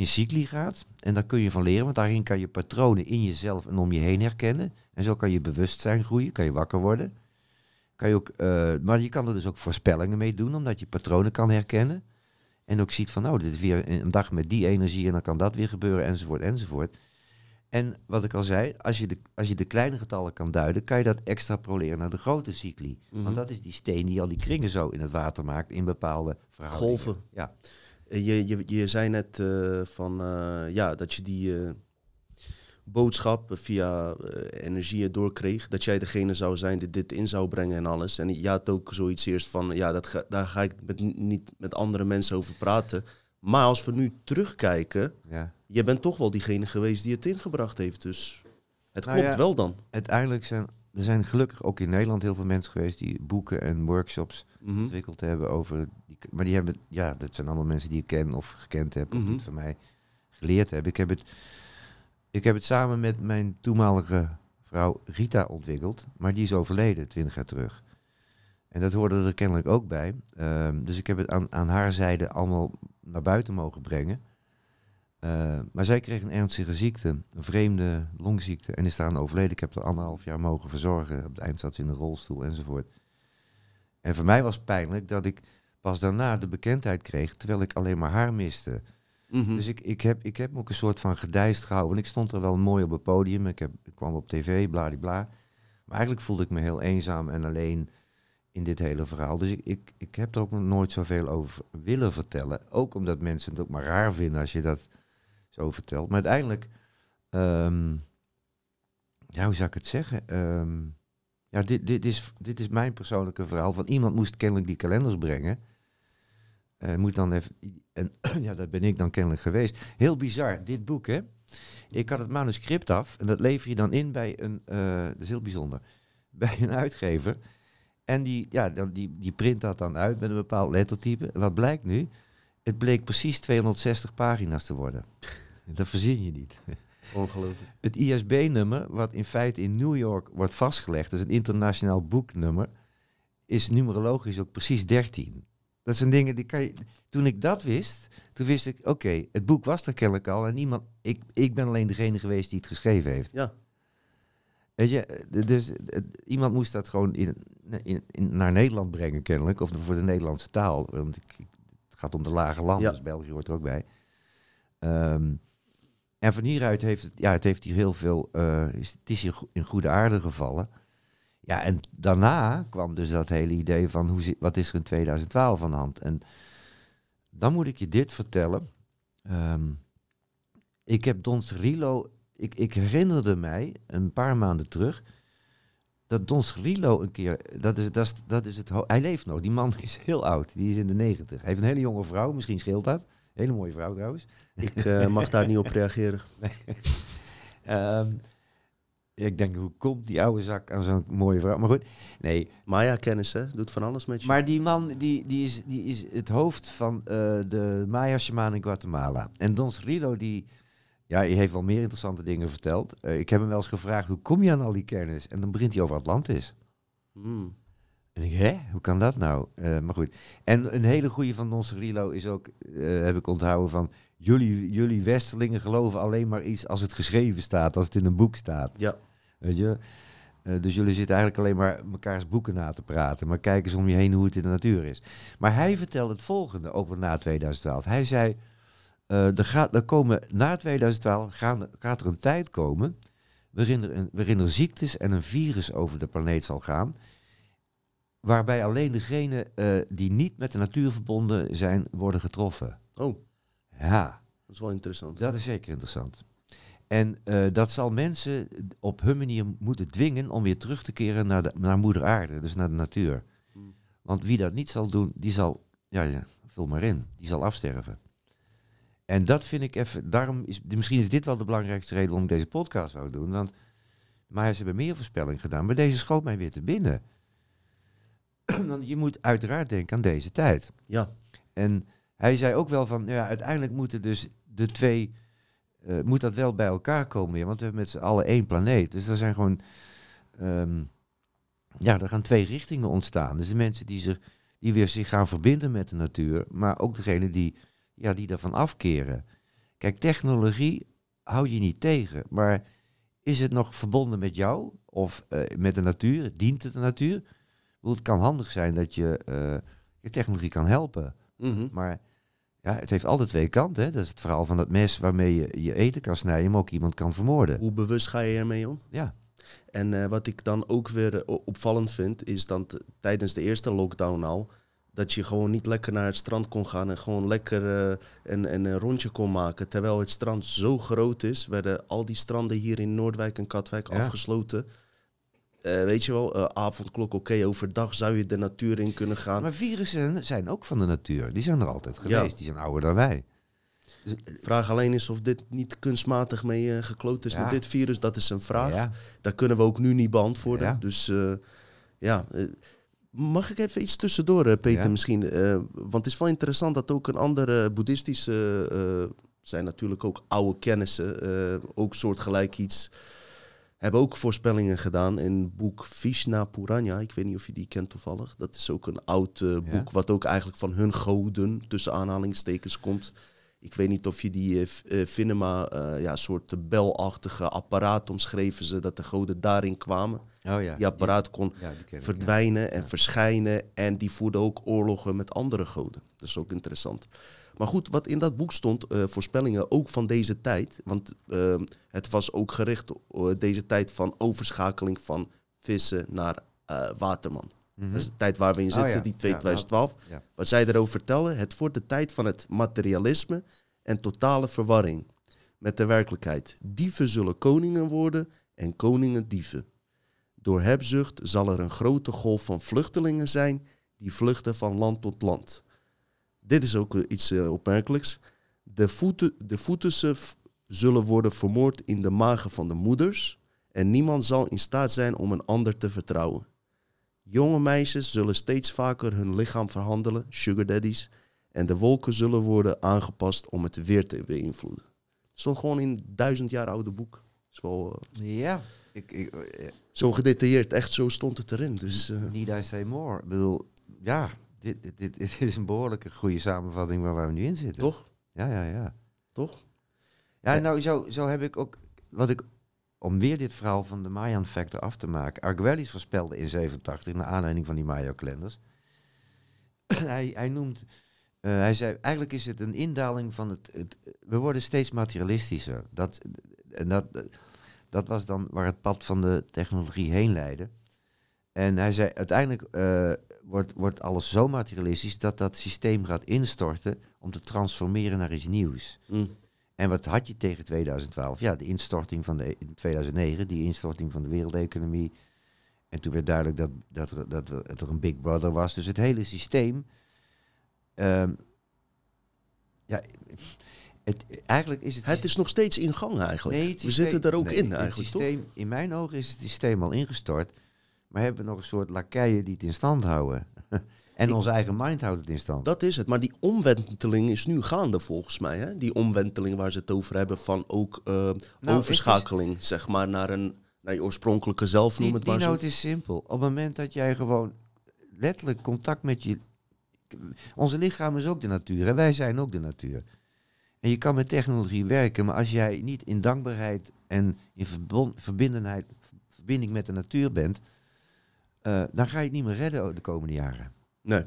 in cycli gaat. En daar kun je van leren, want daarin kan je patronen in jezelf en om je heen herkennen. En zo kan je bewustzijn groeien, kan je wakker worden. Kan je ook, eh, maar je kan er dus ook voorspellingen mee doen, omdat je patronen kan herkennen. En ook ziet van, nou, dit is weer een dag met die energie en dan kan dat weer gebeuren, enzovoort, enzovoort. En wat ik al zei, als je de, als je de kleine getallen kan duiden, kan je dat extrapoleren naar de grote cycli. Mhm. Want dat is die steen die al die kringen zo in het water maakt in bepaalde verhoudingen. Golven. Ja. Eh, Je, je, je zei net eh, van eh, ja, dat je die eh, boodschap via energieën doorkreeg. Dat jij degene zou zijn die dit in zou brengen en alles. En je had ook zoiets eerst van ja, dat ga, daar ga ik met, niet met andere mensen over praten. Maar als we nu terugkijken, ja. je bent toch wel diegene geweest die het ingebracht heeft. Dus het Nou klopt ja. wel dan. Uiteindelijk zijn er zijn gelukkig ook in Nederland heel veel mensen geweest die boeken en workshops Mhm. ontwikkeld hebben over. Die, maar die hebben, ja, dat zijn allemaal mensen die ik ken of gekend heb, of Mhm. die het van mij geleerd hebben. Ik heb het, ik heb het samen met mijn toenmalige vrouw Rita ontwikkeld, maar die is overleden twintig jaar terug. En dat hoorde er kennelijk ook bij. Ehm, dus ik heb het aan, aan haar zijde allemaal naar buiten mogen brengen. Eh, maar zij kreeg een ernstige ziekte, een vreemde longziekte, en is daaraan overleden. Ik heb er anderhalf jaar mogen verzorgen. Op het eind zat ze in een rolstoel enzovoort. En voor mij was het pijnlijk dat ik pas daarna de bekendheid kreeg, terwijl ik alleen maar haar miste. Mhm. Dus ik, ik, heb, ik heb me ook een soort van gedijst gehouden. Want ik stond er wel mooi op het podium. Ik, heb, ik kwam op tv, bladibla. Maar eigenlijk voelde ik me heel eenzaam en alleen in dit hele verhaal. Dus ik, ik, ik heb er ook nog nooit zoveel over willen vertellen. Ook omdat mensen het ook maar raar vinden als je dat zo vertelt. Maar uiteindelijk, ehm, ja, hoe zou ik het zeggen? Ehm, ja, dit, dit, is, dit is mijn persoonlijke verhaal. Van iemand moest kennelijk die kalenders brengen. Eh, moet dan even, en ja, dat ben ik dan kennelijk geweest. Heel bizar, dit boek, hè. Ik had het manuscript af en dat lever je dan in bij een, eh, dat is heel bijzonder, bij een uitgever. En die, ja, dan, die, die print dat dan uit met een bepaald lettertype. Wat blijkt nu? Het bleek precies 260 pagina's te worden. Dat verzin je niet. Ongelooflijk. Het ISB-nummer, wat in feite in New York wordt vastgelegd, dus een internationaal boeknummer, is numerologisch ook precies 13. Dat zijn dingen die kan je. Toen ik dat wist, toen wist ik, oké, het boek was er kennelijk al en niemand. Ik, ik ben alleen degene geweest die het geschreven heeft. Ja. Weet je, dus iemand moest dat gewoon in, in, in- naar Nederland brengen, kennelijk, of voor de Nederlandse taal. Want ik, het gaat om de lage landen, Ja. dus België hoort er ook bij. Ehm, en van hieruit heeft het, ja, het heeft hier heel veel, eh, is, het is in goede aarde gevallen. Ja, en daarna kwam dus dat hele idee van hoe zit, wat is er in 2012 aan de hand. En dan moet ik je dit vertellen. Ehm, ik heb Don Cerrillo, ik, ik herinnerde mij een paar maanden terug dat Don Cerrillo een keer, dat is, dat is, dat is het, hij leeft nog, die man is heel oud, die is in de negentig. Hij heeft een hele jonge vrouw, misschien scheelt dat. Hele mooie vrouw trouwens. Ik eh, mag daar niet op reageren. Ehm, ik denk, hoe komt die oude zak aan zo'n mooie vrouw? Maar goed, nee. Maya-kennis, hè? Doet van alles met je. Maar die man die, die, is, die is het hoofd van eh, de Maya-shaman in Guatemala. En Don Cerrillo, die, ja, die heeft wel meer interessante dingen verteld. Eh, ik heb hem wel eens gevraagd, hoe kom je aan al die kennis? En dan begint hij over Atlantis. Hmm. En ik, hè, hoe kan dat nou? Eh, maar goed. En een hele goede van Don Cerrillo is ook, eh, heb ik onthouden van... Jullie, jullie Westerlingen geloven alleen maar iets als het geschreven staat, als het in een boek staat. Ja. Weet je? Eh, dus jullie zitten eigenlijk alleen maar mekaars boeken na te praten. Maar kijk eens om je heen hoe het in de natuur is. Maar hij vertelde het volgende over na 2012. Hij zei, er, gaat, er komen, na 2012 gaan, gaat er een tijd komen... Waarin er, een, waarin er ziektes en een virus over de planeet zal gaan... waarbij alleen degenen eh, die niet met de natuur verbonden zijn, worden getroffen. Oh, Ja, dat is wel interessant. dat is zeker interessant. En eh, dat zal mensen op hun manier moeten dwingen om weer terug te keren naar, de, naar moeder aarde, dus naar de natuur. Hmm. Want wie dat niet zal doen, die zal, ja, ja, vul maar in, die zal afsterven. En dat vind ik even, daarom is, misschien is dit wel de belangrijkste reden waarom ik deze podcast zou doen. Want maar ze hebben meer voorspelling gedaan, maar deze schoot mij weer te binnen. Want je moet uiteraard denken aan deze tijd. Ja. En hij zei ook wel van, ja, uiteindelijk moeten dus de twee, eh, moet dat wel bij elkaar komen weer, want we hebben met z'n allen één planeet. Dus er zijn gewoon, ehm, ja, er gaan twee richtingen ontstaan. Dus de mensen die, zich, die weer zich gaan verbinden met de natuur, maar ook degene die, ja, die daarvan afkeren. Kijk, technologie hou je niet tegen, maar is het nog verbonden met jou of eh, met de natuur? Dient het de natuur? Bedoel, het kan handig zijn dat je, eh, je technologie kan helpen, Mhm. maar ja, het heeft altijd twee kanten. Hè? Dat is het verhaal van dat mes waarmee je je eten kan snijden, maar ook iemand kan vermoorden. Hoe bewust ga je ermee om? Ja, En eh, wat ik dan ook weer eh, opvallend vind, is dat t- tijdens de eerste lockdown al, dat je gewoon niet lekker naar het strand kon gaan en gewoon lekker een, een, een rondje kon maken. Terwijl het strand zo groot is, werden al die stranden hier in Noordwijk en Katwijk Ja. afgesloten. Eh, weet je wel, eh, avondklok, oké, overdag zou je de natuur in kunnen gaan. maar virussen zijn ook van de natuur. Die zijn er altijd geweest. Ja. Die zijn ouder dan wij. Vraag alleen is of dit niet kunstmatig mee eh, gekloot is Ja. met dit virus. Dat is een vraag. Ja. Dat kunnen we ook nu niet beantwoorden. Dus eh, ja, eh, mag ik even iets tussendoor, eh, Peter, misschien? Eh, want het is wel interessant dat ook een andere boeddhistische, eh, zijn natuurlijk ook oude kennissen, eh, ook soortgelijk iets, hebben ook voorspellingen gedaan in het boek Vishna Purana. Ik weet niet of je die kent toevallig. Dat is ook een oud eh, boek, Ja. wat ook eigenlijk van hun goden, tussen aanhalingstekens, komt. Ik weet niet of je die eh, Finema, ja, soort belachtige apparaat omschreven ze, dat de goden daarin kwamen. Oh ja. Die apparaat kon Ja, die ken ik, verdwijnen en verschijnen en die voerde ook oorlogen met andere goden. Dat is ook interessant. Maar goed, wat in dat boek stond, eh, voorspellingen ook van deze tijd, want ehm, het was ook gericht op deze tijd van overschakeling van vissen naar eh, waterman. Mhm. Dat is de tijd waar we in Oh zitten, ja. die Ja, 2012. ja. Wat zij erover vertellen, het wordt de tijd van het materialisme en totale verwarring met de werkelijkheid. Dieven zullen koningen worden en koningen dieven. Door hebzucht zal er een grote golf van vluchtelingen zijn die vluchten van land tot land. Dit is ook iets eh, opmerkelijks. De, voeten, de voetussen zullen worden vermoord in de magen van de moeders en niemand zal in staat zijn om een ander te vertrouwen. Jonge meisjes zullen steeds vaker hun lichaam verhandelen, sugar daddies, en de wolken zullen worden aangepast om het weer te beïnvloeden. Het stond gewoon in een duizend jaar oude boek. is wel eh, Ja. Ik, ik, eh, zo gedetailleerd, echt zo stond het erin. Dus eh, Need I say more? Ik bedoel, ja, dit, dit, dit, dit is een behoorlijke goede samenvatting waar, waar we nu in zitten. toch? Ja, ja, ja. Toch? Ja, nou, zo, zo heb ik ook, wat ik, om weer dit verhaal van de Mayan factor af te maken. Arguellis voorspelde in 87, naar aanleiding van die Maya-kalenders. hij, hij noemt, eh, hij zei, eigenlijk is het een indaling van het, het we worden steeds materialistischer. Dat, en dat, dat was dan waar het pad van de technologie heen leidde. En hij zei, uiteindelijk eh, wordt, wordt alles zo materialistisch dat dat systeem gaat instorten om te transformeren naar iets nieuws. Mm. En wat had je tegen 2012? Ja, de instorting van de e- in 2009, die instorting van de wereldeconomie. En toen werd duidelijk dat, dat, er, dat, er, een Big Brother was. Dus het hele systeem. ehm, ja, het, eigenlijk is het. Het is nog steeds in gang eigenlijk. Nee, het we zitten er ook nee, in het eigenlijk, toch? systeem, In mijn ogen is het systeem al ingestort. Maar hebben we nog een soort lakeien die het in stand houden. en Ik- onze eigen mind houdt het in stand. Dat is het. Maar die omwenteling is nu gaande volgens mij. Hè? Die omwenteling waar ze het over hebben van ook eh, Nou, overschakeling, zeg maar, naar, een, naar je oorspronkelijke zelf, noem Die, het die maar zo. noot is simpel. Op het moment dat jij gewoon letterlijk contact met je... Onze lichaam is ook de natuur en wij zijn ook de natuur. En je kan met technologie werken, maar als jij niet in dankbaarheid en in verbindenheid, verbinding met de natuur bent, eh, dan ga je het niet meer redden de komende jaren. Nee.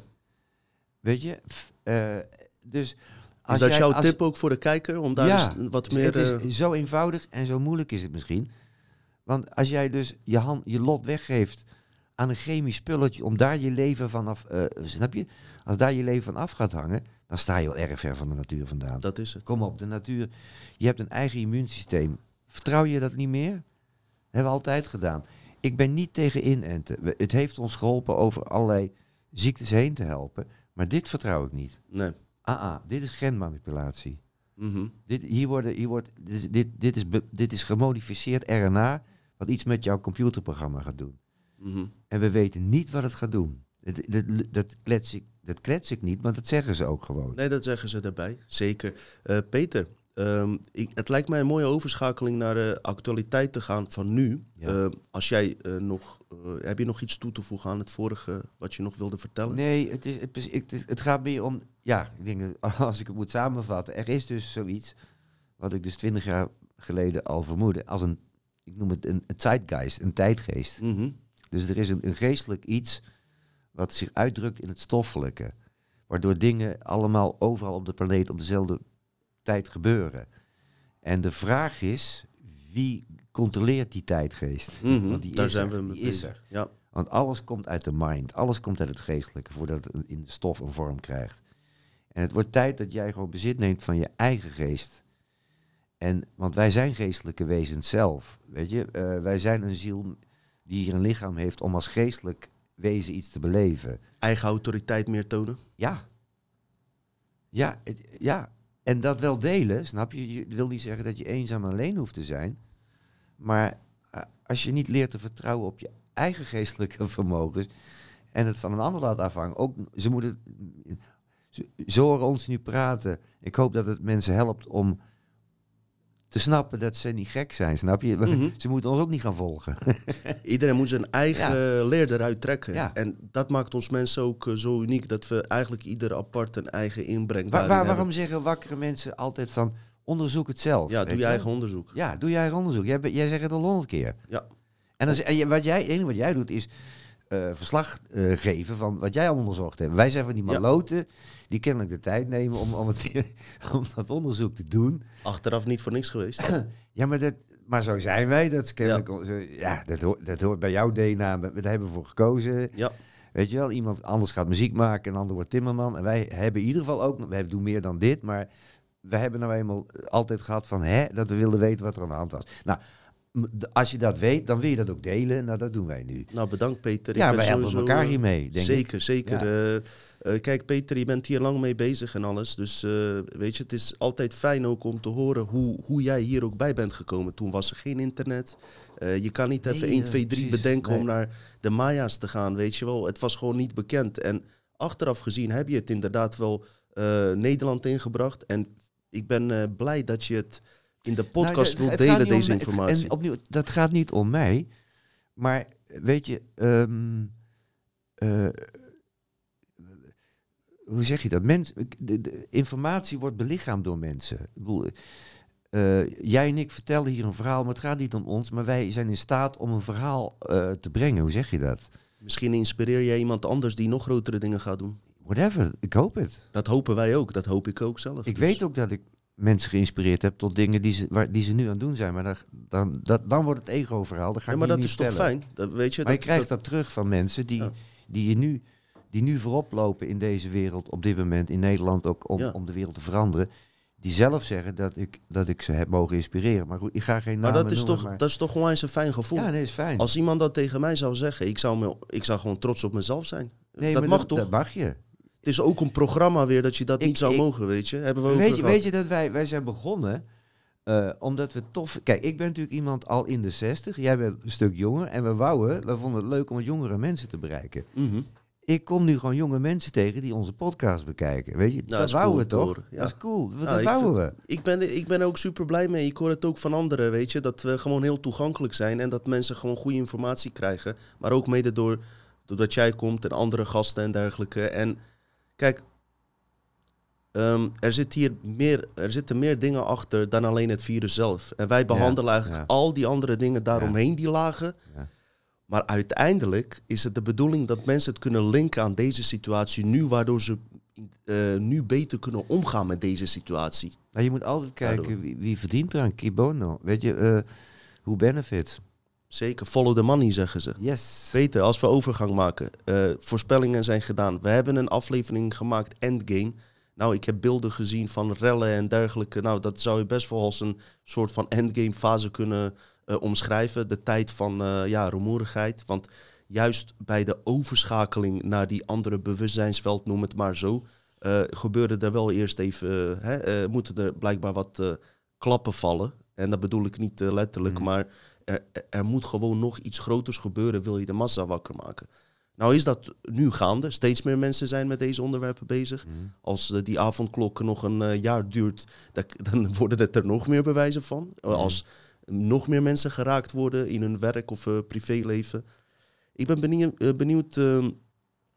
Weet je? Eh, dus Is als dat jij- jouw als- tip ook voor de kijker? Om daar Ja, eens wat dus meer... Het is eh, zo eenvoudig en zo moeilijk is het misschien. Want als jij dus je, hand, je lot weggeeft aan een chemisch spulletje om daar je leven vanaf, eh snap je? Als daar je leven van af gaat hangen, dan sta je wel erg ver van de natuur vandaan. dat is het. Kom op, de natuur. Je hebt een eigen immuunsysteem. Vertrouw je dat niet meer? Dat hebben we altijd gedaan. Ik ben niet tegen inenten. Het heeft ons geholpen over allerlei ziektes heen te helpen. Maar dit vertrouw ik niet. Nee. Ah, ah dit is genmanipulatie. Mhm. Dit, hier worden, hier wordt, dit, is- dit, dit, is, be- dit is gemodificeerd RNA, wat iets met jouw computerprogramma gaat doen. Mhm. En we weten niet wat het gaat doen. Dat, dat, dat, klets, ik, dat klets ik niet, maar dat zeggen ze ook gewoon. Nee, dat zeggen ze erbij. Zeker. Eh, Peter, ehm, ik, het lijkt mij een mooie overschakeling naar de actualiteit te gaan van nu. Ja. Eh, als jij eh, nog... eh, heb je nog iets toe te voegen aan het vorige wat je nog wilde vertellen? Nee, het, is, het, het, gaat meer om... Ja, ik denk dat als ik het moet samenvatten. Er is dus zoiets wat ik dus twintig jaar geleden al vermoedde, als een, ik noem het een, een zeitgeist, een tijdgeest. Mhm. Dus er is een, een geestelijk iets wat zich uitdrukt in het stoffelijke. Waardoor dingen allemaal overal op de planeet op dezelfde tijd gebeuren. En de vraag is, wie controleert die tijdgeest? Mhm. Want die Daar is zijn er, we mee die is er. Ja. Want alles komt uit de mind, alles komt uit het geestelijke voordat het in de stof een vorm krijgt. En het wordt tijd dat jij gewoon bezit neemt van je eigen geest. En, want wij zijn geestelijke wezens zelf. Weet je, Eh, wij zijn een ziel die hier een lichaam heeft om als geestelijk wezen iets te beleven. Eigen autoriteit meer tonen. Ja. Ja, het- ja. En dat wel delen, snap je? Je wil niet zeggen dat je eenzaam en alleen hoeft te zijn. Maar eh, als je niet leert te vertrouwen op je eigen geestelijke vermogens en het van een ander laat afhangen, ook ze moeten. Ze, ze horen ons nu praten. Ik hoop dat het mensen helpt om te snappen dat ze niet gek zijn, snap je? Mhm. Ze moeten ons ook niet gaan volgen. Iedereen moet zijn eigen leer eruit trekken. Ja. En dat maakt ons mensen ook eh, zo uniek dat we eigenlijk ieder apart een eigen inbreng Waar, hebben. waarom zeggen wakkere mensen altijd van onderzoek het zelf? Ja, doe je eigen onderzoek. Ja, doe je eigen onderzoek. Jij, jij zegt het al honderd keer. Ja. En, je- wat jij, het enige wat jij doet is eh, verslag eh, geven van wat jij onderzocht hebt. Wij zijn van die Ja. maloten die kennelijk de tijd nemen om, om, het, om dat onderzoek te doen. Achteraf niet voor niks geweest. Ja, maar, dat, maar zo zijn wij. Dat is kennelijk, onze- ja, dat, hoort, dat hoort bij jouw DNA. We, hebben voor gekozen. ja. Weet je wel, iemand anders gaat muziek maken en ander wordt timmerman. En wij hebben in ieder geval ook, we doen meer dan dit, maar we hebben nou eenmaal altijd gehad van, hè, dat we wilden weten wat er aan de hand was. Nou, als je dat weet, dan wil je dat ook delen. Nou, dat doen wij nu. Nou, bedankt Peter. ja, ben wij helpen elkaar eh, hiermee, denk ik. zeker, zeker. Ja. Eh, eh, kijk, Peter, je bent hier lang mee bezig en alles. Dus weet je, het is altijd fijn ook om te horen hoe, hoe jij hier ook bij bent gekomen. Toen was er geen internet. Je kan niet Nee, even eh, 1, 2, 3 precies. bedenken om naar de Maya's te gaan, weet je wel. Het was gewoon niet bekend. En achteraf gezien heb je het inderdaad wel Nederland ingebracht. En ik ben blij dat je het in de podcast Nou, wilt het gaat delen, om deze het- informatie. En opnieuw, dat gaat niet om mij. Maar weet je, ehm, eh, hoe zeg je dat? Mens, de, de informatie wordt belichaamd door mensen. Ik bedoel, eh, jij en ik vertellen hier een verhaal, maar het gaat niet om ons. Maar wij zijn in staat om een verhaal eh, te brengen. Hoe zeg je dat? Misschien inspireer jij iemand anders die nog grotere dingen gaat doen. Whatever, ik hoop het. Dat hopen wij ook. Dat hoop ik ook zelf. Ik Dus- weet ook dat ik mensen geïnspireerd heb tot dingen die ze, waar, die ze nu aan het doen zijn. Maar dan, dan, dat, dan wordt het ego-verhaal. Dan ga Ja, maar dat niet is toch fijn? Dat, weet je, Maar je dat, krijgt dat- dat terug van mensen die, Ja. die, je nu, die nu voorop lopen in deze wereld, op dit moment in Nederland ook, om, Ja. om de wereld te veranderen. Die zelf zeggen dat ik, dat ik ze heb mogen inspireren. Maar goed, ik ga geen maar namen dat is, noemen, toch, maar- dat is toch onwijs een fijn gevoel. Ja, nee, is fijn. Als iemand dat tegen mij zou zeggen, ik zou, me, ik zou gewoon trots op mezelf zijn. nee, dat maar mag toch? Dat mag je. Het is ook een programma weer dat je dat Ik- niet zou ik- mogen, weet je. Hebben we over Weet je, weet je dat wij, wij zijn begonnen eh, omdat we tof... Kijk, ik ben natuurlijk iemand al in de 60. Jij bent een stuk jonger. En we wouden, we vonden het leuk om wat jongere mensen te bereiken. Mhm. Ik kom nu gewoon jonge mensen tegen die onze podcast bekijken. Weet je, dat is wouden we toch? ja. Dat is cool. Dat wouden we. Ik ben, ik ben er ook super blij mee. Ik hoor het ook van anderen, weet je. Dat we gewoon heel toegankelijk zijn en dat mensen gewoon goede informatie krijgen. Maar ook mede door, doordat jij komt en andere gasten en dergelijke. En kijk, ehm, er, zit hier meer, er zitten meer dingen achter dan alleen het virus zelf. En wij behandelen eigenlijk ja. al die andere dingen daaromheen, die lagen. Maar uiteindelijk is het de bedoeling dat mensen het kunnen linken aan deze situatie nu, waardoor ze eh, nu beter kunnen omgaan met deze situatie. Nou, je moet altijd kijken wie, wie verdient eraan. Kibono. Weet je, eh, hoe benefits. Zeker, follow the money, zeggen ze. Yes. Peter, als we overgang maken, eh, voorspellingen zijn gedaan. We hebben een aflevering gemaakt, Endgame. Nou, ik heb beelden gezien van rellen en dergelijke. Nou, dat zou je best wel als een soort van endgame fase kunnen eh, omschrijven. De tijd van eh, ja, rumoerigheid. Want juist bij de overschakeling naar die andere bewustzijnsveld, noem het maar zo, gebeurde er wel eerst even, hè, moeten er blijkbaar wat klappen vallen. En dat bedoel ik niet letterlijk, Mhm. maar er, er- moet gewoon nog iets groters gebeuren, wil je de massa wakker maken. Nou is dat nu gaande. Steeds meer mensen zijn met deze onderwerpen bezig. Mhm. Als eh, die avondklok nog een eh, jaar duurt, dan, dan worden het er nog meer bewijzen van. Eh, Mhm. Als nog meer mensen geraakt worden in hun werk of privéleven. Ik ben benieuwd, eh, benieuwd ehm,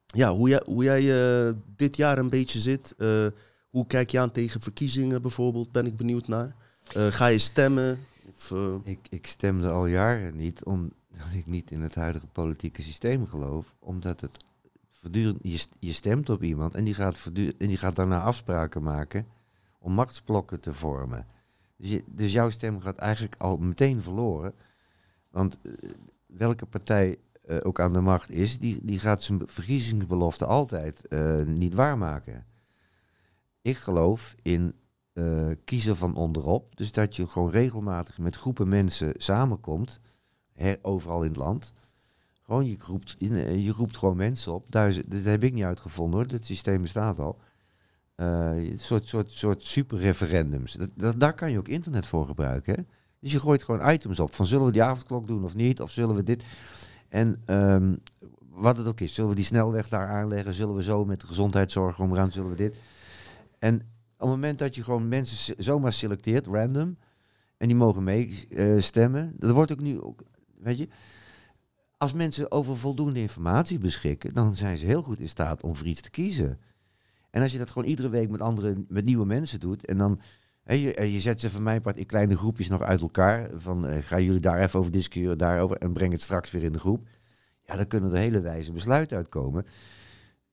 ja, hoe jij, hoe jij dit jaar een beetje zit. Hoe kijk je aan tegen verkiezingen bijvoorbeeld? Ben ik benieuwd naar. Ga je stemmen? Eh, Ik, ik stemde al jaren niet omdat ik niet in het huidige politieke systeem geloof. Omdat het voortdurend, je, je stemt op iemand en die, gaat voortdurend, en die gaat daarna afspraken maken om machtsblokken te vormen. Dus, dus jouw stem gaat eigenlijk al meteen verloren. Want eh, welke partij eh, ook aan de macht is, die, die gaat zijn verkiezingsbelofte altijd niet waarmaken. Ik geloof in eh, kiezen van onderop. Dus dat je gewoon regelmatig met groepen mensen samenkomt, her, overal in het land. Gewoon, je roept, eh, je roept gewoon mensen op. Duizend, dat heb ik niet uitgevonden hoor, dat systeem bestaat al. Eh, een soort, soort, soort superreferendums. Dat, daar kan je ook internet voor gebruiken. Dus je gooit gewoon items op. Van zullen we die avondklok doen of niet? Of zullen we dit? En ehm, wat het ook is. Zullen we die snelweg daar aanleggen? Zullen we zo met de gezondheidszorg omgaan? Zullen we dit? En op het moment dat je gewoon mensen zomaar selecteert, random, en die mogen meestemmen, dat wordt ook nu ook, weet je, als mensen over voldoende informatie beschikken, dan zijn ze heel goed in staat om voor iets te kiezen. En als je dat gewoon iedere week met andere, met nieuwe mensen doet, en dan, je, en je zet ze van mijn part in kleine groepjes nog uit elkaar, van eh, gaan jullie daar even over discussiëren, daarover, en breng het straks weer in de groep. Ja, dan kunnen er hele wijze besluiten uitkomen.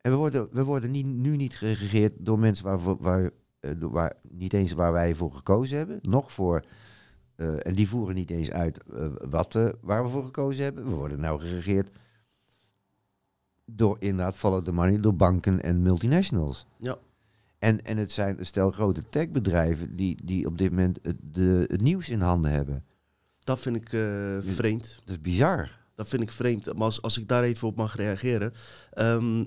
En we worden, we worden nu niet geregeerd door mensen waar, waar, eh, waar, niet eens waar wij voor gekozen hebben, nog voor, eh, en die voeren niet eens uit eh, wat we, waar we voor gekozen hebben. We worden nou geregeerd door inderdaad follow the money, door banken en multinationals. Ja. En, en het zijn een stel grote techbedrijven die, die op dit moment het, de, het nieuws in handen hebben. dat vind ik eh, vreemd. Dat is bizar. Dat vind ik vreemd. Maar als, als ik daar even op mag reageren. Ehm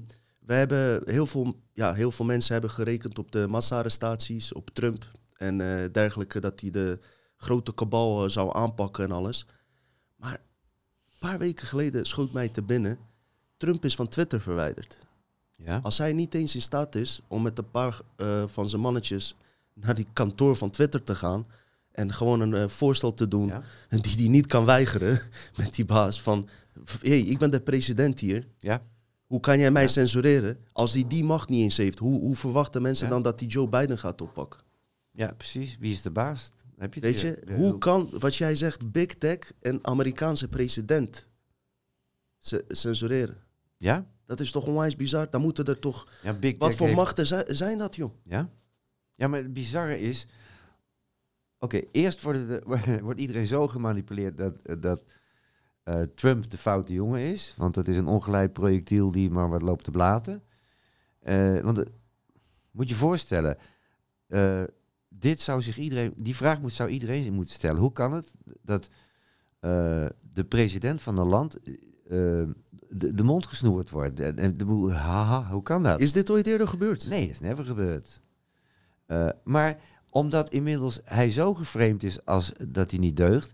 we hebben heel veel, ja, heel veel mensen hebben gerekend op de massa-arrestaties, op Trump en eh, dergelijke, dat hij de grote kabal eh, zou aanpakken en alles. Maar een paar weken geleden schoot mij te binnen. Trump is van Twitter verwijderd. Ja? Als hij niet eens in staat is om met een paar eh, van zijn mannetjes naar die kantoor van Twitter te gaan en gewoon een voorstel te doen Ja? en die die niet kan weigeren met die baas van... hé, hey, ik ben de president hier. Ja? Hoe kan jij mij Ja. censureren? Als hij die macht niet eens heeft, hoe, hoe verwachten mensen Ja. dan dat hij Joe Biden gaat oppakken? ja, precies. Wie is de baas? Heb je Weet je, hoe kan, wat jij zegt, Big Tech een Amerikaanse president ce- censureren? Ja? Dat is toch onwijs bizar? Dan moeten er toch... ja Big Wat voor heeft- machten zi- zijn dat, joh? Ja? Ja, maar het bizarre is... Oké, eerst worden de- wordt iedereen zo gemanipuleerd dat, dat eh, Trump de foute jongen is. Want dat is een ongeleid projectiel die maar wat loopt te blaten. Eh, want het- moet je voorstellen... eh, dit zou zich iedereen... Die vraag moet, zou iedereen moeten stellen. Hoe kan het dat eh, de president van een land... eh, de, de mond gesnoerd wordt. En, en de boel, haha, hoe kan dat? Is dit ooit eerder gebeurd? Nee, dat is never gebeurd. Eh, maar omdat inmiddels hij zo geframed is als dat hij niet deugt,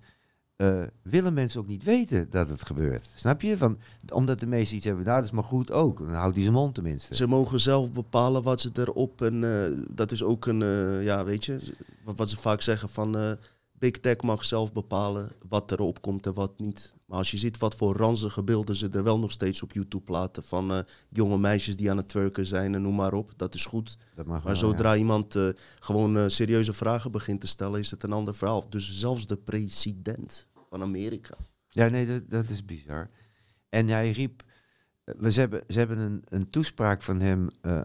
eh, willen mensen ook niet weten dat het gebeurt. Snap je? Van, omdat de meesten iets hebben, nou dat is maar goed ook. Dan houdt hij zijn mond tenminste. Ze mogen zelf bepalen wat ze erop en eh, dat is ook een, eh, ja weet je, wat, wat ze vaak zeggen van Big Tech mag zelf bepalen wat erop komt en wat niet. Maar als je ziet wat voor ranzige beelden ze er wel nog steeds op YouTube platen van jonge meisjes die aan het twerken zijn en noem maar op, dat is goed. Dat mag Maar wel, zodra ja. iemand gewoon serieuze vragen begint te stellen, is het een ander verhaal. Dus zelfs de president van Amerika. Ja, nee, dat, dat is bizar. En hij riep, eh, we, ze hebben, ze hebben een, een toespraak van hem eh,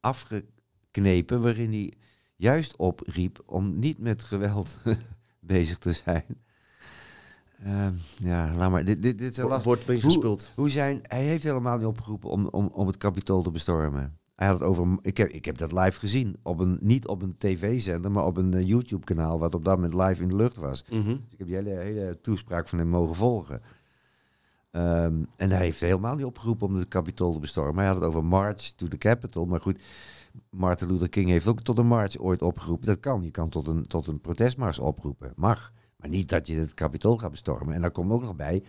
afgeknepen, waarin hij juist opriep om niet met geweld bezig te zijn. Ehm, ja, laat maar. Dit, dit, dit is Wordt Hoe-. Hoe zijn, hij heeft helemaal niet opgeroepen om, om, om het kapitool te bestormen. Hij had het over, ik heb, ik heb dat live gezien, op een, niet op een tv-zender, maar op een eh, YouTube-kanaal, wat op dat moment live in de lucht was. Mhm. Dus ik heb die hele, hele toespraak van hem mogen volgen. Ehm, en hij heeft helemaal niet opgeroepen om het kapitool te bestormen. Hij had het over March to the Capitol. Maar goed, Martin Luther King heeft ook tot een march ooit opgeroepen. Dat kan. Je kan tot een, tot een protestmars oproepen. Mag. Maar niet dat je het kapitool gaat bestormen. En daar komt ook nog bij.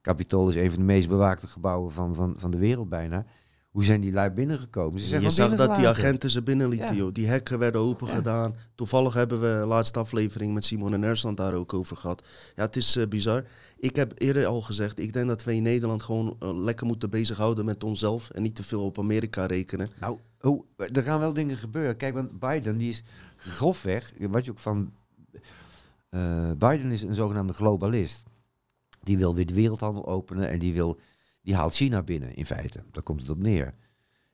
Capitool is een van de meest bewaakte gebouwen van, van, van de wereld bijna. Hoe zijn die lui binnengekomen? Ze zijn Je zag dat die agenten ze binnenlieten, Ja. joh. Die hekken werden open Ja. gedaan. Toevallig hebben we de laatste aflevering met Simon en Ersland daar ook over gehad. Ja, het is eh, bizar. Ik heb eerder al gezegd, ik denk dat we in Nederland gewoon eh, lekker moeten bezighouden met onszelf en niet te veel op Amerika rekenen. Nou, oh, er gaan wel dingen gebeuren. Kijk, want Biden die is grofweg, wat je ook van eh, Biden is een zogenaamde globalist. Die wil weer de wereldhandel openen en die, wil, die haalt China binnen in feite. Daar komt het op neer.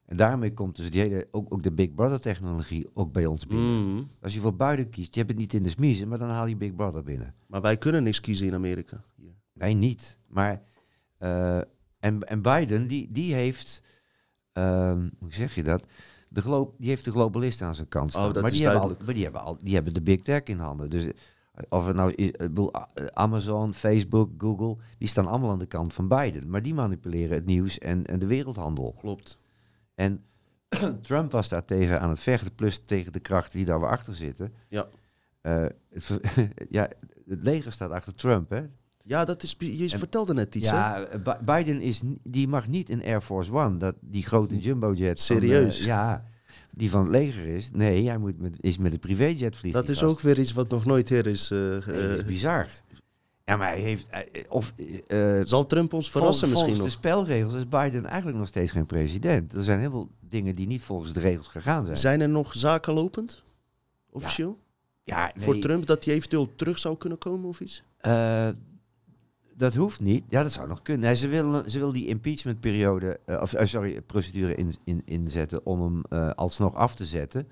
En daarmee komt dus die hele, ook, ook de Big Brother technologie ook bij ons binnen. Mhm. Als je voor Biden kiest, je hebt het niet in de smiezen, maar dan haal je Big Brother binnen. Maar wij kunnen niks kiezen in Amerika. Hier. Nee, niet. Maar eh, en, en Biden, die, die heeft, ehm, hoe zeg je dat? De die heeft de globalisten aan zijn kant staan. Oh, dat maar die hebben, al, maar die hebben al, die hebben de big tech in handen. Dus of het nou ik bedoel, Amazon, Facebook, Google, die staan allemaal aan de kant van Biden. Maar die manipuleren het nieuws en, en de wereldhandel. Klopt. En Trump was daar tegen aan het vechten, plus tegen de krachten die daar weer achter zitten. Ja. Eh, het, ja, het leger staat achter Trump, hè? Ja, dat is, je En- vertelde net iets? Ja, eh, Bi- Biden is, die mag niet in Air Force One, dat, die grote van, Serieus? eh, ja, die van het leger is. Nee, hij moet met, is met een privéjet vliegen. Dat is ook weer iets wat nog nooit hier is. Nee, dat is eh, bizar. Ja, maar hij heeft... eh, of, zal Trump ons verrassen vol- misschien volgens nog? de spelregels is Biden eigenlijk nog steeds geen president. Er zijn heel veel dingen die niet volgens de regels gegaan zijn. Zijn er nog zaken lopend? Officieel? ja, nee, Voor Trump dat hij eventueel terug zou kunnen komen of iets? Dat hoeft niet. Ja, dat zou nog kunnen. Nee, ze, wil, ze wil die impeachmentperiode, eh, of eh, sorry, procedure in, in, inzetten om hem eh, alsnog af te zetten.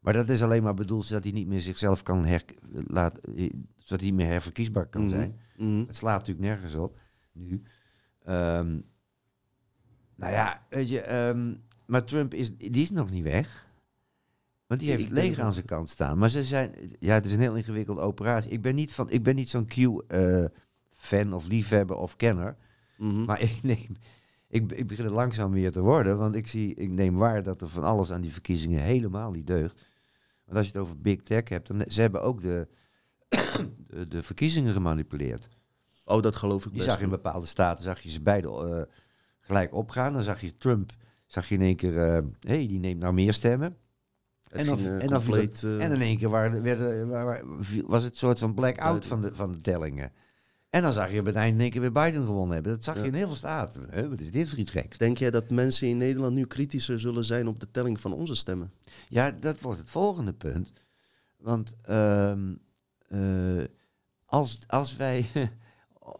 Maar dat is alleen maar bedoeld zodat hij niet meer zichzelf kan her, laat, zodat hij niet meer herverkiesbaar kan Mhm. zijn. Mhm. Het slaat natuurlijk nergens op nu. Ehm, nou ja, weet je, ehm, maar Trump is, die is nog niet weg. Want die heeft het leger aan zijn kant staan. Maar ze zijn, ja, het is een heel ingewikkelde operatie. Ik ben niet, van, ik ben niet zo'n Q-fan of liefhebber of kenner. Mhm. Maar ik neem, ik, ik begin er langzaam weer te worden. Want ik, zie, ik neem waar dat er van alles aan die verkiezingen helemaal niet deugt. Want als je het over big tech hebt, dan ze hebben ook de, de, de verkiezingen gemanipuleerd. Oh, dat geloof ik Je best. zag in bepaalde staten zag je ze beide eh, gelijk opgaan. Dan zag je Trump, zag je in één keer, hé, hey, die neemt nou meer stemmen. Het en eh, en compleet, eh, En in één keer waren, werden, was het een soort van blackout van de, van de tellingen. En dan zag je op het eind in één keer weer Biden gewonnen hebben. Dat zag Ja. je in heel veel staten. Wat is dit voor iets geks? Denk jij dat mensen in Nederland nu kritischer zullen zijn op de telling van onze stemmen? Ja, dat wordt het volgende punt. Want ehm, eh, als, als wij...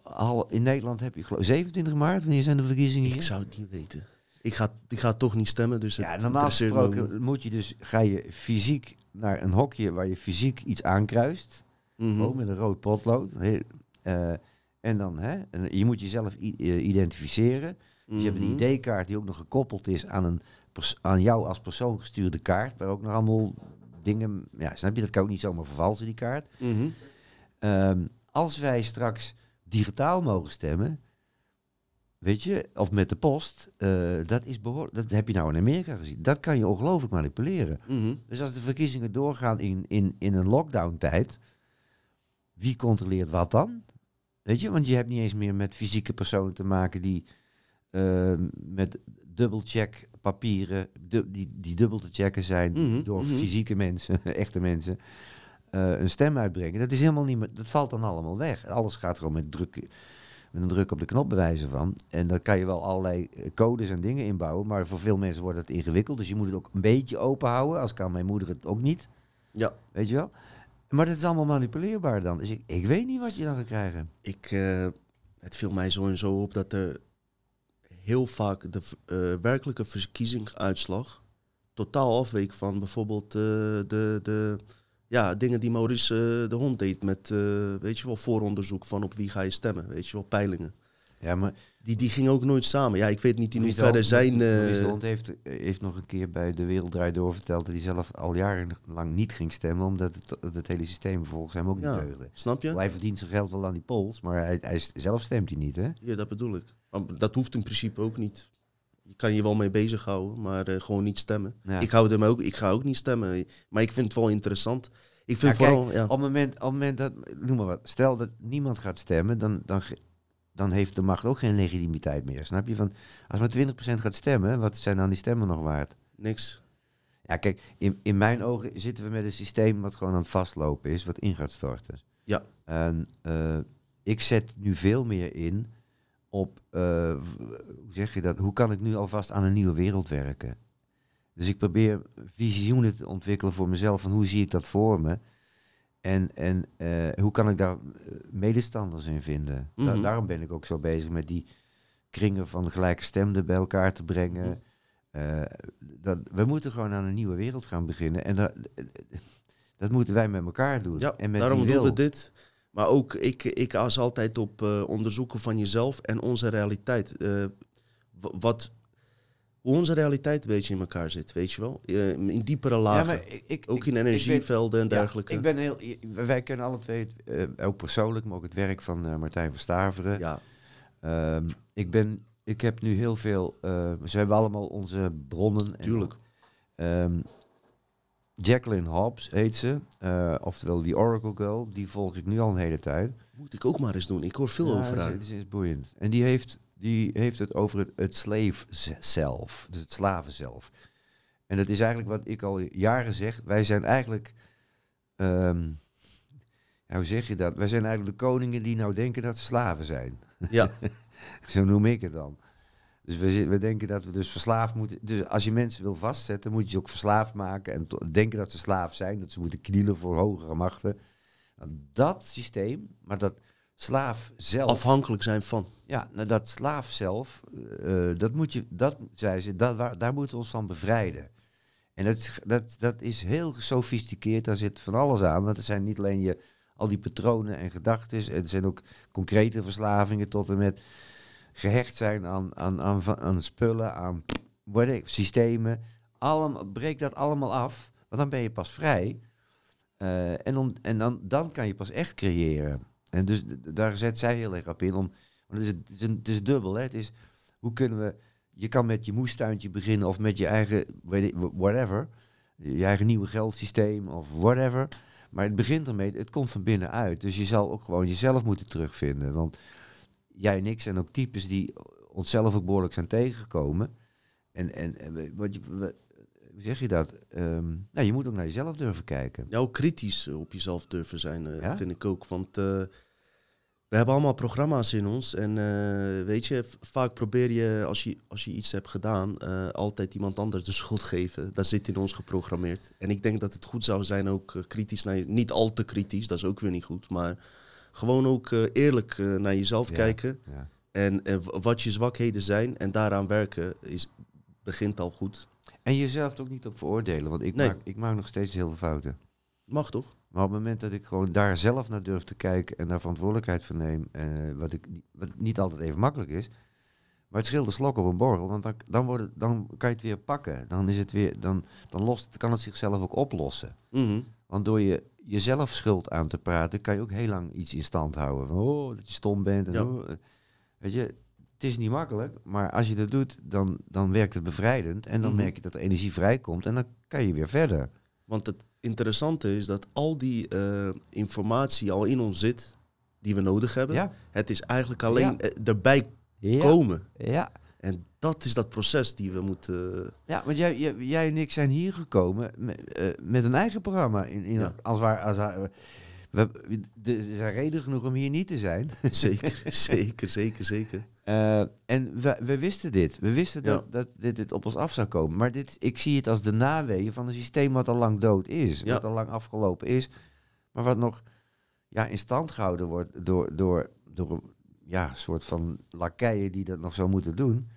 al in Nederland heb je geloof 27 maart, wanneer zijn de verkiezingen hier? Ik zou het niet weten. Ik ga, ik ga toch niet stemmen, dus Ja, normaal gesproken moet je dus, ga je fysiek naar een hokje waar je fysiek iets aankruist. Gewoon met een rood potlood. Heel- eh, en dan, hè, en je moet jezelf eh, identificeren. Dus je hebt een Mhm. ID-kaart die ook nog gekoppeld is aan, een aan jou als persoon gestuurde kaart. Waar ook nog allemaal dingen, ja, snap je, dat kan ook niet zomaar vervalsen, die kaart. Mhm. Ehm, als wij straks digitaal mogen stemmen, weet je, of met de post, eh, dat is behoorlijk, dat heb je nou in Amerika gezien. Dat kan je ongelooflijk manipuleren. Mhm. Dus als de verkiezingen doorgaan in, in, in een lockdown-tijd, wie controleert wat dan? Weet je, want je hebt niet eens meer met fysieke personen te maken die eh, met dubbelcheck papieren, du- die, die dubbel te checken zijn Mhm, door mhm. fysieke mensen, echte mensen, eh, een stem uitbrengen. Dat is helemaal niet meer, dat valt dan allemaal weg. Alles gaat gewoon met druk, met een druk op de knop bewijzen van. En dan kan je wel allerlei eh, codes en dingen inbouwen, maar voor veel mensen wordt het ingewikkeld. Dus je moet het ook een beetje open houden, als kan mijn moeder het ook niet. Ja, Weet je wel? Maar dat is allemaal manipuleerbaar dan. Dus ik, ik weet niet wat je dan gaat krijgen. ik, eh, het viel mij zo en zo op dat er heel vaak de eh, werkelijke verkiezingsuitslag totaal afweek van bijvoorbeeld eh, de, de ja, dingen die Maurice de Hond deed met, weet je wel, vooronderzoek van op wie ga je stemmen, weet je wel, peilingen. Ja, maar Die, die gingen ook nooit samen. Ja, ik weet niet in hoeverre zijn... eh, de Hond heeft, heeft nog een keer bij De Wereld Draait Door verteld... dat hij zelf al jarenlang niet ging stemmen... omdat het, het hele systeem volgens hem ook niet Ja. deugde. snap je? Hij verdient zijn geld wel aan die polls... maar hij, hij, zelf stemt hij niet, hè? Ja, dat bedoel ik. Dat hoeft in principe ook niet. Je kan je wel mee bezighouden, maar eh, gewoon niet stemmen. Ja. Ik, hou er ook, ik ga ook niet stemmen, maar ik vind het wel interessant. Ik vind Ja, kijk, vooral... ja. Op het moment, op het moment dat... Noem maar wat. Stel dat niemand gaat stemmen... dan, dan, dan heeft de macht ook geen legitimiteit meer. Snap je? Van, als maar 20% gaat stemmen... wat zijn dan die stemmen nog waard? Niks. Ja, kijk, in, in mijn ogen zitten we met een systeem wat gewoon aan het vastlopen is, wat in gaat storten. Ja. En eh, ik zet nu veel meer in op, eh, hoe zeg je dat, hoe kan ik nu alvast aan een nieuwe wereld werken? Dus ik probeer visioenen te ontwikkelen voor mezelf van hoe zie ik dat voor me? En, en eh, hoe kan ik daar eh, medestanders in vinden? Da- Mhm. daarom ben ik ook zo bezig met die kringen van gelijkgestemden bij elkaar te brengen. Mhm. Eh, dat, we moeten gewoon aan een nieuwe wereld gaan beginnen. En dat, dat moeten wij met elkaar doen. Ja, en met daarom doen we dit. Maar ook, ik, ik aas altijd op onderzoeken van jezelf en onze realiteit. Wat, hoe onze realiteit een beetje in elkaar zit, weet je wel? Eh, in diepere Ja, lagen. maar ik, ik, ook in energievelden en Ja, dergelijke. ik ben heel, wij kennen alle twee, eh, ook persoonlijk, maar ook het werk van eh, Martijn van Staveren. ja, Ehm, ik, ben, ik heb nu heel veel, eh, ze hebben allemaal onze bronnen. en- tuurlijk. Ehm, Jacqueline Hobbs heet ze, oftewel die Oracle Girl, die volg ik nu al een hele tijd. Moet ik ook maar eens doen. Ik hoor veel Ja, over haar. Het is, het is boeiend. En die heeft, die heeft het over het, het slave zelf, dus het slaven zelf. En dat is eigenlijk wat ik al jaren zeg. Wij zijn eigenlijk, ehm, ja, hoe zeg je dat? Wij zijn eigenlijk de koningen die nou denken dat ze slaven zijn. Ja, Zo noem ik het dan. Dus we, we denken dat we dus verslaafd moeten. Dus als je mensen wil vastzetten, moet je ze ook verslaafd maken. En denken dat ze slaaf zijn, dat ze moeten knielen voor hogere machten. Dat systeem, maar dat slaaf zelf. afhankelijk zijn van. Ja, nou, dat slaaf zelf, eh, dat moet je, dat zei ze, dat, waar, daar moeten we ons van bevrijden. En dat, is- dat, dat is heel gesofisticeerd, daar zit van alles aan. Want het zijn niet alleen je, al die patronen en gedachten, het zijn ook concrete verslavingen tot en met gehecht zijn aan, aan, aan, aan spullen, aan whatever, systemen. Allemaal, breek dat allemaal af, want dan ben je pas vrij. Eh, en dan, en dan, dan kan je pas echt creëren. En dus daar zet zij heel erg op in. Om, want het, is, het, is een- is dubbel. Hè? Het is, hoe kunnen we... Je kan met je moestuintje beginnen of met je eigen, whatever. Je eigen nieuwe geldsysteem of whatever. Maar het begint ermee, het komt van binnenuit. Dus je zal ook gewoon jezelf moeten terugvinden. Want jij en ik zijn ook types die onszelf ook behoorlijk zijn tegengekomen. En, en, en wat je, hoe zeg je dat? Ehm, nou, je moet ook naar jezelf durven kijken. Ja, ook kritisch op jezelf durven zijn, eh, Ja? vind ik ook. Want eh, we hebben allemaal programma's in ons. En eh, weet je, vaak probeer je, als je, als je iets hebt gedaan, altijd iemand anders de schuld geven. Dat zit in ons geprogrammeerd. En ik denk dat het goed zou zijn ook kritisch naar je, niet al te kritisch, dat is ook weer niet goed. Maar gewoon ook eerlijk naar jezelf Ja. kijken. Ja. En w- wat je zwakheden zijn en daaraan werken, is, begint al goed. En jezelf er ook niet op veroordelen, want ik, Nee. maak, ik maak nog steeds heel veel fouten. Mag toch? Maar op het moment dat ik gewoon daar zelf naar durf te kijken en daar verantwoordelijkheid voor neem, eh, wat, ik, niet- wat niet altijd even makkelijk is, maar het scheelt de slok op een borrel, want dan, dan, wordt het, dan kan je het weer pakken. Dan, is het weer, dan, dan lost, kan het zichzelf ook oplossen. Mhm. Want door je jezelf schuld aan te praten, kan je ook heel lang iets in stand houden. Van, oh, dat je stom bent. En Ja. oh, eh, weet je, het is niet makkelijk, maar als je dat doet, dan, dan werkt het bevrijdend. En dan Mhm. merk je dat er energie vrijkomt en dan kan je weer verder. Want het interessante is dat al die eh, informatie al in ons zit, die we nodig hebben. Ja, Het is eigenlijk alleen Ja. eh, erbij ja, komen. ja. En dat is dat proces die we moeten... Ja, want jij, jij, jij en ik zijn hier gekomen met, eh, met een eigen programma. In, in, Ja. als waar, als, we, er zijn reden genoeg om hier niet te zijn. zeker, zeker, zeker, zeker. Eh, en we, we wisten dit. We wisten Ja. dat, dat dit, dit op ons af zou komen. Maar dit, ik zie het als de naweeën van een systeem wat al lang dood is. Ja. Wat al lang afgelopen is. Maar wat nog ja, in stand gehouden wordt door, door, door ja, een soort van lakeien die dat nog zo moeten doen.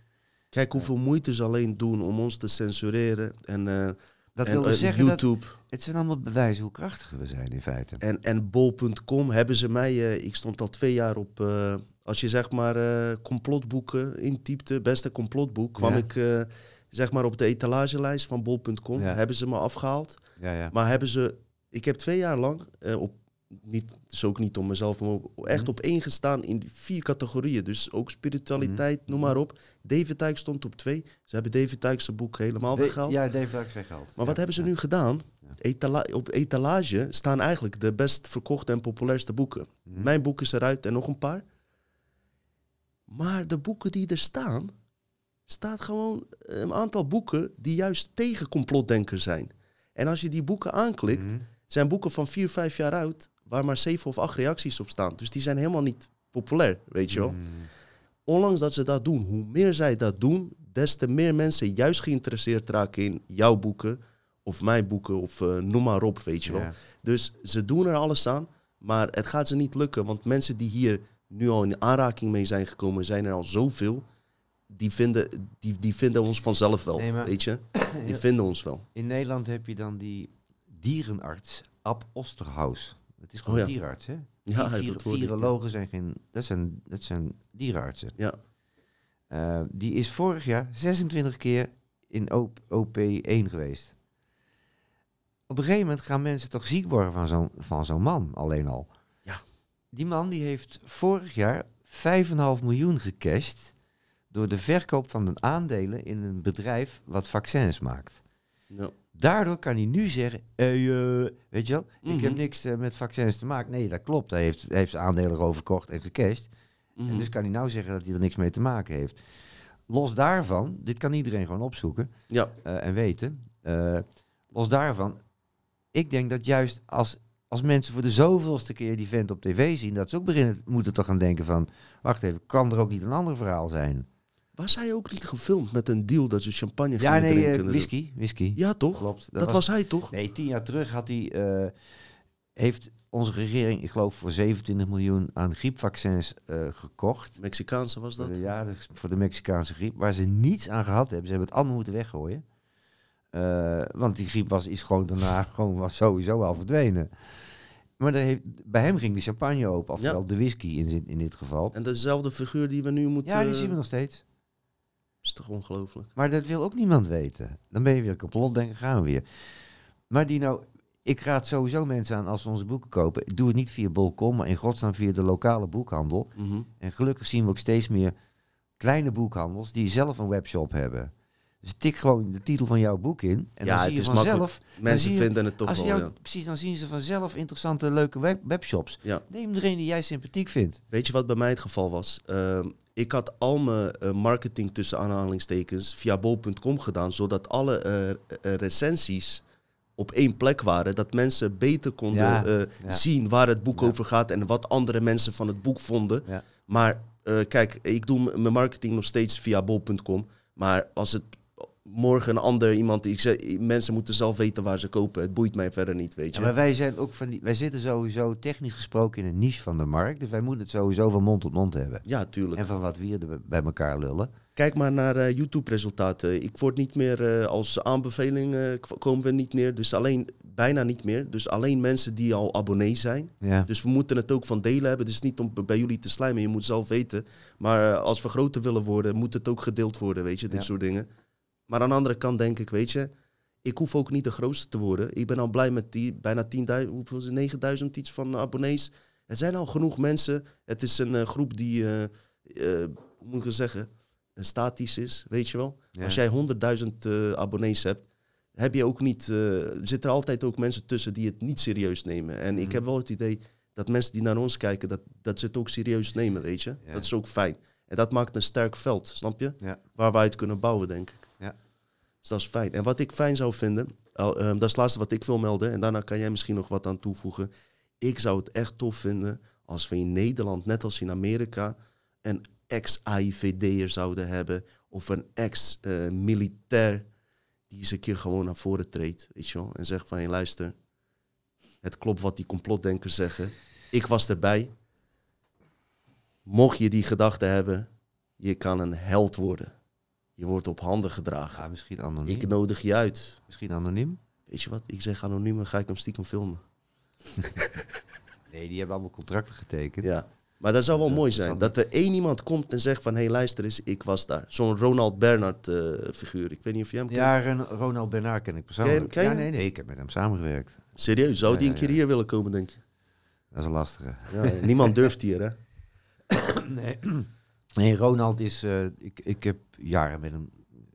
Kijk hoeveel moeite ze alleen doen om ons te censureren. En, eh, Dat en wil eh, zeggen dat YouTube het zijn allemaal bewijzen hoe krachtig we zijn in feite. en, en bol.com hebben ze mij... eh, ik stond al twee jaar op... eh, als je zeg maar complotboeken intypte, beste complotboek... kwam Ja. ik zeg maar op de etalagelijst van bol.com. Ja. Hebben ze me afgehaald. Ja, ja. Maar hebben ze... Ik heb twee jaar lang op... Niet, dus ook niet om mezelf, maar echt Mhm. op één gestaan in vier categorieën. Dus ook spiritualiteit, Mhm. noem maar op. David Dijk stond op twee. Ze hebben David Dijk's boek helemaal We- weggehaald. Ja, Dave Duck weggehaald. Maar wat hebben ze nu gedaan? Etala- op etalage staan eigenlijk de best verkochte en populairste boeken. Mhm. Mijn boek is eruit en nog een paar. Maar de boeken die er staan, staat gewoon een aantal boeken die juist tegen complotdenkers zijn. En als je die boeken aanklikt, zijn boeken van vier, vijf jaar oud, waar maar zeven of acht reacties op staan. Dus die zijn helemaal niet populair, weet je wel. Mhm. Ondanks dat ze dat doen, hoe meer zij dat doen, des te meer mensen juist geïnteresseerd raken in jouw boeken. of mij boeken of eh, noem maar op, weet je wel. Dus ze doen er alles aan, maar het gaat ze niet lukken. Want mensen die hier nu al in aanraking mee zijn gekomen, zijn er al zoveel. Die vinden, die, die vinden ons vanzelf wel, Nee, weet je. Die vinden ons wel. In Nederland heb je dan die dierenarts Ab Osterhaus. Dat is gewoon Oh ja. een dierenarts, hè? Ja, ja. virologen zijn geen... Dat zijn, dat zijn dierenartsen. Ja. Eh, die is vorig jaar 26 keer in OP, OP1 geweest. Op een gegeven moment gaan mensen toch ziek worden van zo'n, van zo'n man alleen al. Ja. Die man die heeft vorig jaar 5,5 miljoen gecashed door de verkoop van de aandelen in een bedrijf wat vaccins maakt. Ja. Daardoor kan hij nu zeggen, hey, eh, weet je wel, ik heb Mhm. niks eh, met vaccins te maken. Nee, dat klopt. Hij heeft, hij heeft aandelen erover verkocht en gecashed. En Mhm. dus kan hij nou zeggen dat hij er niks mee te maken heeft. Los daarvan, dit kan iedereen gewoon opzoeken ja, eh, en weten. Eh, los daarvan, ik denk dat juist als, als mensen voor de zoveelste keer die vent op tv zien, dat ze ook beginnen moeten toch gaan denken van, wacht even, kan er ook niet een ander verhaal zijn? Was hij ook niet gefilmd met een deal dat ze champagne Ja, gingen nee, eh, drinken? whisky, whisky. Ja, toch? Klopt. Dat, was hij toch? Nee, tien jaar terug had hij, eh, heeft onze regering, ik geloof, voor 27 miljoen aan griepvaccins eh, gekocht. Mexicaanse was dat? Ja, voor de Mexicaanse griep. Waar ze niets aan gehad hebben. Ze hebben het allemaal moeten weggooien. Want die griep was, is gewoon daarna gewoon was sowieso al verdwenen. Maar heeft, bij hem ging de champagne open. Oftewel de whisky in, in dit geval. En dezelfde figuur die we nu moeten... Ja, die zien we nog steeds. Is toch ongelooflijk? Maar dat wil ook niemand weten. Dan ben je weer kapot, denken gaan we weer. Maar die nou, ik raad sowieso mensen aan als ze onze boeken kopen. Doe het niet via bol.com, maar in godsnaam via de lokale boekhandel. Mhm. En gelukkig zien we ook steeds meer kleine boekhandels die zelf een webshop hebben. Dus tik gewoon de titel van jouw boek in. En Ja, dan zie het je vanzelf. Mensen je- vinden het toch als wel, jou, ja. Precies, dan zien ze vanzelf interessante, leuke web- webshops. Ja. Neem er een die jij sympathiek vindt. Weet je wat bij mij het geval was? Ehm, ik had al mijn eh, marketing tussen aanhalingstekens via bol.com gedaan, zodat alle eh, eh, recensies op één plek waren. Dat mensen beter konden Ja, ja. zien waar het boek Ja. over gaat en wat andere mensen van het boek vonden. Maar kijk, ik doe mijn marketing nog steeds via bol.com. Maar als het morgen een ander iemand... Ik zeg, mensen moeten zelf weten waar ze kopen. Het boeit mij verder niet, weet Ja, je. maar wij zijn ook van die, wij zitten sowieso technisch gesproken in een niche van de markt. Dus wij moeten het sowieso van mond tot mond hebben. Ja, tuurlijk. En van wat we hier bij elkaar lullen. Kijk maar naar eh, YouTube-resultaten. Ik word niet meer eh, als aanbeveling eh, komen we niet meer. Dus alleen bijna niet meer. Dus alleen mensen die al abonnee zijn. Ja. Dus we moeten het ook van delen hebben. Dus niet om bij jullie te slijmen. Je moet zelf weten. Maar als we groter willen worden, moet het ook gedeeld worden. Weet je, dit Ja. soort dingen. Maar aan de andere kant denk ik, weet je, ik hoef ook niet de grootste te worden. Ik ben al blij met die bijna 10.000, hoeveel is het? 9000 iets van abonnees. Er zijn al genoeg mensen. Het is een eh, groep die, eh, eh, hoe moet ik het zeggen, statisch is, weet je wel. Ja. Als jij 100.000 eh, abonnees hebt, heb je ook niet, zitten er altijd ook mensen tussen die het niet serieus nemen. En ik Mhm. heb wel het idee dat mensen die naar ons kijken, dat, dat ze het ook serieus nemen, weet je. Ja. Dat is ook fijn. En dat maakt een sterk veld, snap je? Ja. Waar wij uit kunnen bouwen, denk ik. Dus dat is fijn. En wat ik fijn zou vinden, ehm, dat is het laatste wat ik wil melden, en daarna kan jij misschien nog wat aan toevoegen. Ik zou het echt tof vinden als we in Nederland, net als in Amerika, een ex-AIVD'er zouden hebben. Of een ex-militair die eens een keer gewoon naar voren treedt, weet je wel. En zegt van, hey, luister, het klopt wat die complotdenkers zeggen. Ik was erbij. Mocht je die gedachte hebben, je kan een held worden. Je wordt op handen gedragen. Ja, misschien anoniem. Ik nodig je uit. Misschien anoniem? Weet je wat? Ik zeg anoniem, dan ga ik hem stiekem filmen. Nee, die hebben allemaal contracten getekend. Ja. Maar dat zou wel mooi zijn. Dat er één iemand komt en zegt van... hé, hey, luister eens, ik was daar. Zo'n Ronald Bernhard eh, figuur. Ik weet niet of je hem kent. Ja, Ronald Bernard ken ik persoonlijk. Ken ja, nee, nee, ik heb met hem samengewerkt. Serieus, zou Ja, die een keer hier willen komen, denk je? Dat is een lastige. Ja, niemand durft hier, hè? nee. Nee, Ronald is... eh, ik, ik heb jaren met hem...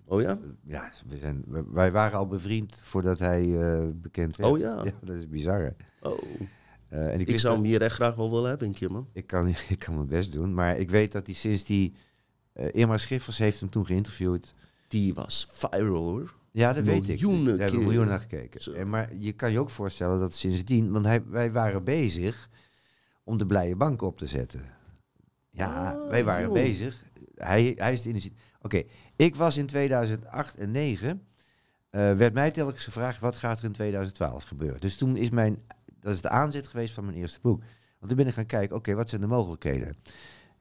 Oh ja? Ja, we zijn, wij waren al bevriend voordat hij eh, bekend werd. Oh ja? Ja, dat is bizar. hè. Oh. Eh, en ik, zou hem hier echt graag wel willen hebben, een keer, man. ik, kan, ik kan mijn best doen, maar ik weet dat hij sinds die... eh Irma Schiffers heeft hem toen geïnterviewd. Die was viral, hoor. Ja, dat weet ik. Daar hebben keer. miljoenen naar gekeken. Zo. En maar je kan je ook voorstellen dat sindsdien... Want hij, wij waren bezig om de blije bank op te zetten. Ja, Ah, wij waren joh. bezig. Hij, hij is het initiatief... Oké, ik was in 2008 en 2009 eh, werd mij telkens gevraagd, wat gaat er in 2012 gebeuren? Dus toen is mijn, dat is de aanzet geweest van mijn eerste boek. Want toen ben ik gaan kijken, oké, wat zijn de mogelijkheden?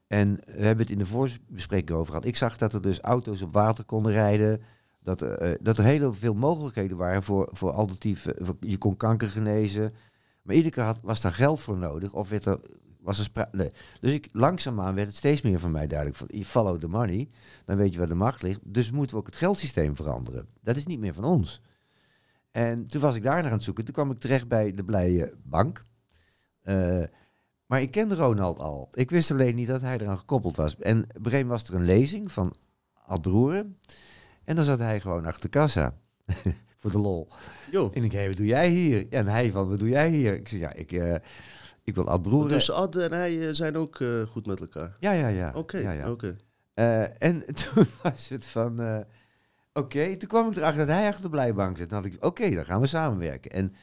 En we hebben het in de voorbespreking over gehad. Ik zag dat er dus auto's op water konden rijden. Dat, er, eh, dat er heel veel mogelijkheden waren voor, voor alternatieven. Je kon kanker genezen. Maar iedere keer had, was daar geld voor nodig. Of werd er, was er spra- nee. Dus ik, langzaamaan werd het steeds meer van mij duidelijk. Van, follow the money. Dan weet je waar de macht ligt. Dus moeten we ook het geldsysteem veranderen. Dat is niet meer van ons. En toen was ik daar naar aan het zoeken. Toen kwam ik terecht bij de Blije Bank. Eh, maar ik kende Ronald al. Ik wist alleen niet dat hij eraan gekoppeld was. En op een gegeven moment was er een lezing van Ad Broeren. En dan zat hij gewoon achter de kassa. Voor de lol. Jo. En ik zei, wat doe jij hier? En hij van, wat doe jij hier? Ik zei, ja, ik, eh, ik wil Ad. Dus Ad en hij eh, zijn ook eh, goed met elkaar. Ja, ja, ja. Oké, ja, ja. oké. Eh, en toen was het van, oké, toen kwam ik erachter dat hij achter de blijbank zit. Dan had ik, oké, dan gaan we samenwerken. En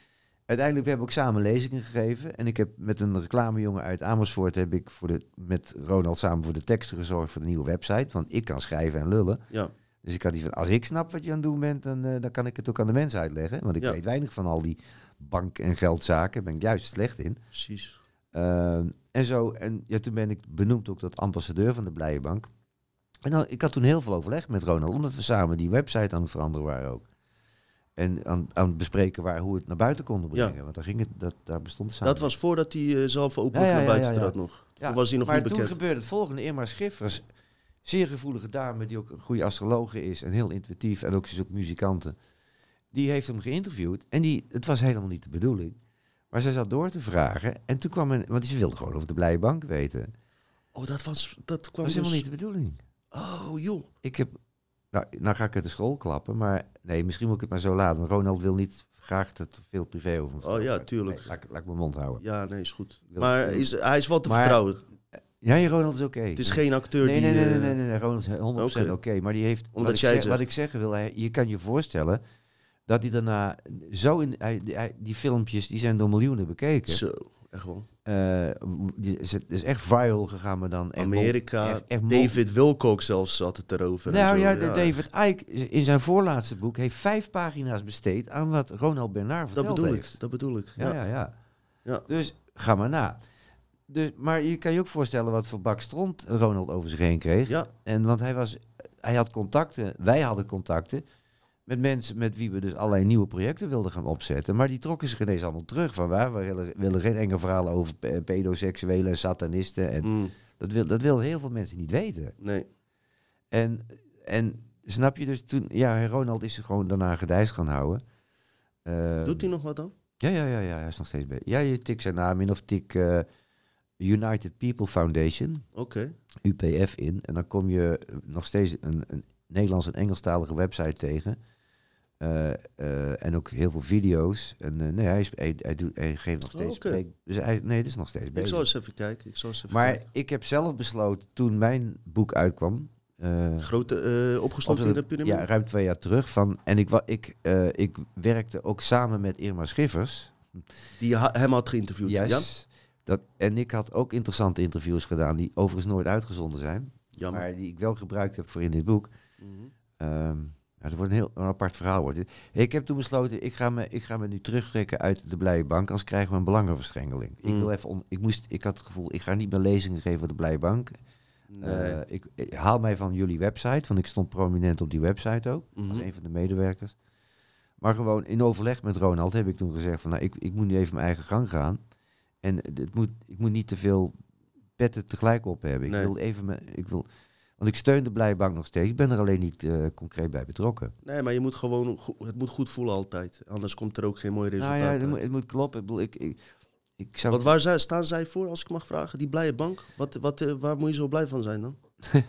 uiteindelijk hebben we ook samen lezingen gegeven. En ik heb met een reclamejongen uit Amersfoort, heb ik voor de, met Ronald samen voor de teksten gezorgd voor de nieuwe website. Want ik kan schrijven en lullen. Ja. Dus ik had die van, als ik snap wat je aan het doen bent, dan, dan kan ik het ook aan de mensen uitleggen. Want ik Ja. weet weinig van al die bank- en geldzaken. Daar ben ik juist slecht in. precies. Ehm, en zo, en ja, toen ben ik benoemd ook tot ambassadeur van de Blije Bank. En nou, ik had toen heel veel overleg met Ronald, omdat we samen die website aan het veranderen waren ook. En aan, aan het bespreken waar, hoe het naar buiten konden Ja. brengen. Want daar, ging het, dat, daar bestond samen. Dat was voordat hij eh, zelf openlijk Ja, ja, naar buiten trad nog. Toen was hij nog maar niet toen bekend. gebeurde het volgende. Irma Schiffers, zeer gevoelige dame, die ook een goede astrologe is en heel intuïtief en ook, ze is ook muzikante. Die heeft hem geïnterviewd en die, het was helemaal niet de bedoeling. Maar zij zat door te vragen en toen kwam een, want ze wilde gewoon over de Blije Bank weten. Oh, dat, was, dat Dat kwam was dus... helemaal niet de bedoeling. Oh, joh. Ik heb, nou, nou ga ik uit de school klappen, maar nee, misschien moet ik het maar zo laten. Ronald wil niet graag dat veel privé over Oh ja, tuurlijk. Nee, laat, ik- laat ik mijn mond houden. Ja, nee, is goed. Maar is, hij is wel te Maar- vertrouwen. Ja, Ronald is oké. Het is geen acteur nee, die... nee, nee, nee, eh, nee, nee, nee, Ronald is 100% oké. Maar die heeft, Omdat wat, ik jij zeg, zegt. wat ik zeggen wil, je kan je voorstellen dat hij daarna zo in, hij, hij- die filmpjes, die zijn door miljoenen bekeken. Zo, echt wel. Die is, het is echt viral gegaan, maar dan Amerika, echt- echt David Wilcock zelfs zat het erover. Nou ja, David Icke in zijn voorlaatste boek heeft vijf pagina's besteed aan wat Ronald Bernard Dat verteld bedoel heeft. ik, dat bedoel ik. Ja, Ja. ja, ja. Ja. Dus ga maar na. Dus, maar je kan je ook voorstellen wat voor bak stront Ronald over zich heen kreeg. Ja, En want hij, was, hij had contacten, wij hadden contacten met mensen met wie we dus allerlei nieuwe projecten wilden gaan opzetten. Maar die trokken zich ineens allemaal terug. Van waar, we willen, willen geen enge verhalen over pe- pedoseksuelen en satanisten. En mm, dat, wil, dat wilden heel veel mensen niet weten. nee. En, en snap je dus toen, ja, Ronald is gewoon daarna gedijst gaan houden. Ehm, Doet hij nog wat dan? Ja, ja, ja, ja, hij is nog steeds bezig. Ja, je tik zijn naam in of tik eh, United People Foundation, Oké. UPF in. En dan kom je nog steeds een, een Nederlands en Engelstalige website tegen. Eh, eh, en ook heel veel video's. En eh, nee, hij, is, hij, hij, doet, hij geeft nog steeds Oh, spreek- Dus hij, nee, het is nog steeds Ik bezig. zal eens even kijken. Ik zal eens even maar kijken. ik heb zelf besloten, toen mijn boek uitkwam... Grote, eh opgesloten op in de piramide? Ja, ruim twee jaar terug. Van, en ik, ik, ik werkte ook samen met Irma Schiffers. Die ha- hem had geïnterviewd. Yes. Dat, en ik had ook interessante interviews gedaan, die overigens nooit uitgezonden zijn. Jammer. Maar die ik wel gebruikt heb voor in dit boek. Ehm ja, dat wordt een heel een apart verhaal. Wordt. dit. Ik heb toen besloten, ik ga, me, ik ga me nu terugtrekken uit de Blije Bank, anders krijgen we een belangenverstrengeling. Ik, Mm. wil even on- ik, moest, ik had het gevoel, ik ga niet meer lezingen geven voor de Blije Bank. Nee. Eh, ik, ik haal mij van jullie website, want ik stond prominent op die website ook. Mhm. als een van de medewerkers. Maar gewoon in overleg met Ronald heb ik toen gezegd van nou, ik, ik moet nu even mijn eigen gang gaan. En het moet, ik moet niet te veel petten tegelijk op hebben. Ik wil even mijn, ik wil, want ik steun de Blijbank nog steeds. Ik ben er alleen niet eh, concreet bij betrokken. Nee, maar je moet gewoon, het moet goed voelen altijd. Anders komt er ook geen mooi resultaat nou ja, het uit. moet, het moet kloppen. Ik, bedoel, ik, ik, ik zou Wat, waar staan zij voor, als ik mag vragen? Die blije bank? Wat, wat, eh, waar moet je zo blij van zijn dan?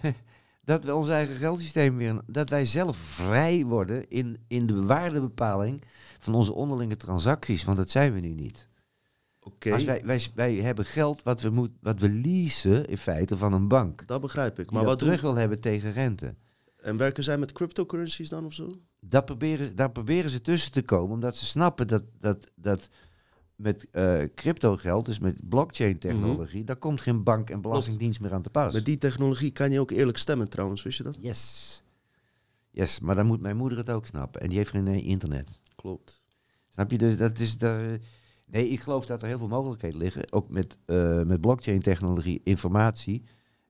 dat we ons eigen geldsysteem weer, dat wij zelf vrij worden in, in de waardebepaling van onze onderlinge transacties. Want dat zijn we nu niet. Oké, Als wij, wij, wij hebben geld wat we, moet, wat we leasen in feite van een bank. dat begrijp ik. Maar dat wat terug wil hebben tegen rente. En werken zij met cryptocurrencies dan of zo? Daar proberen, daar proberen ze tussen te komen, omdat ze snappen dat, dat, dat met eh crypto geld, dus met blockchain technologie, daar komt geen bank en belastingdienst meer aan te pas. Met die technologie kan je ook eerlijk stemmen trouwens, wist je dat? Yes. Yes, maar dan moet mijn moeder het ook snappen. En die heeft geen internet. Klopt. Snap je? Dus dat is de... Nee, ik geloof dat er heel veel mogelijkheden liggen. Ook met, eh, met blockchain-technologie, informatie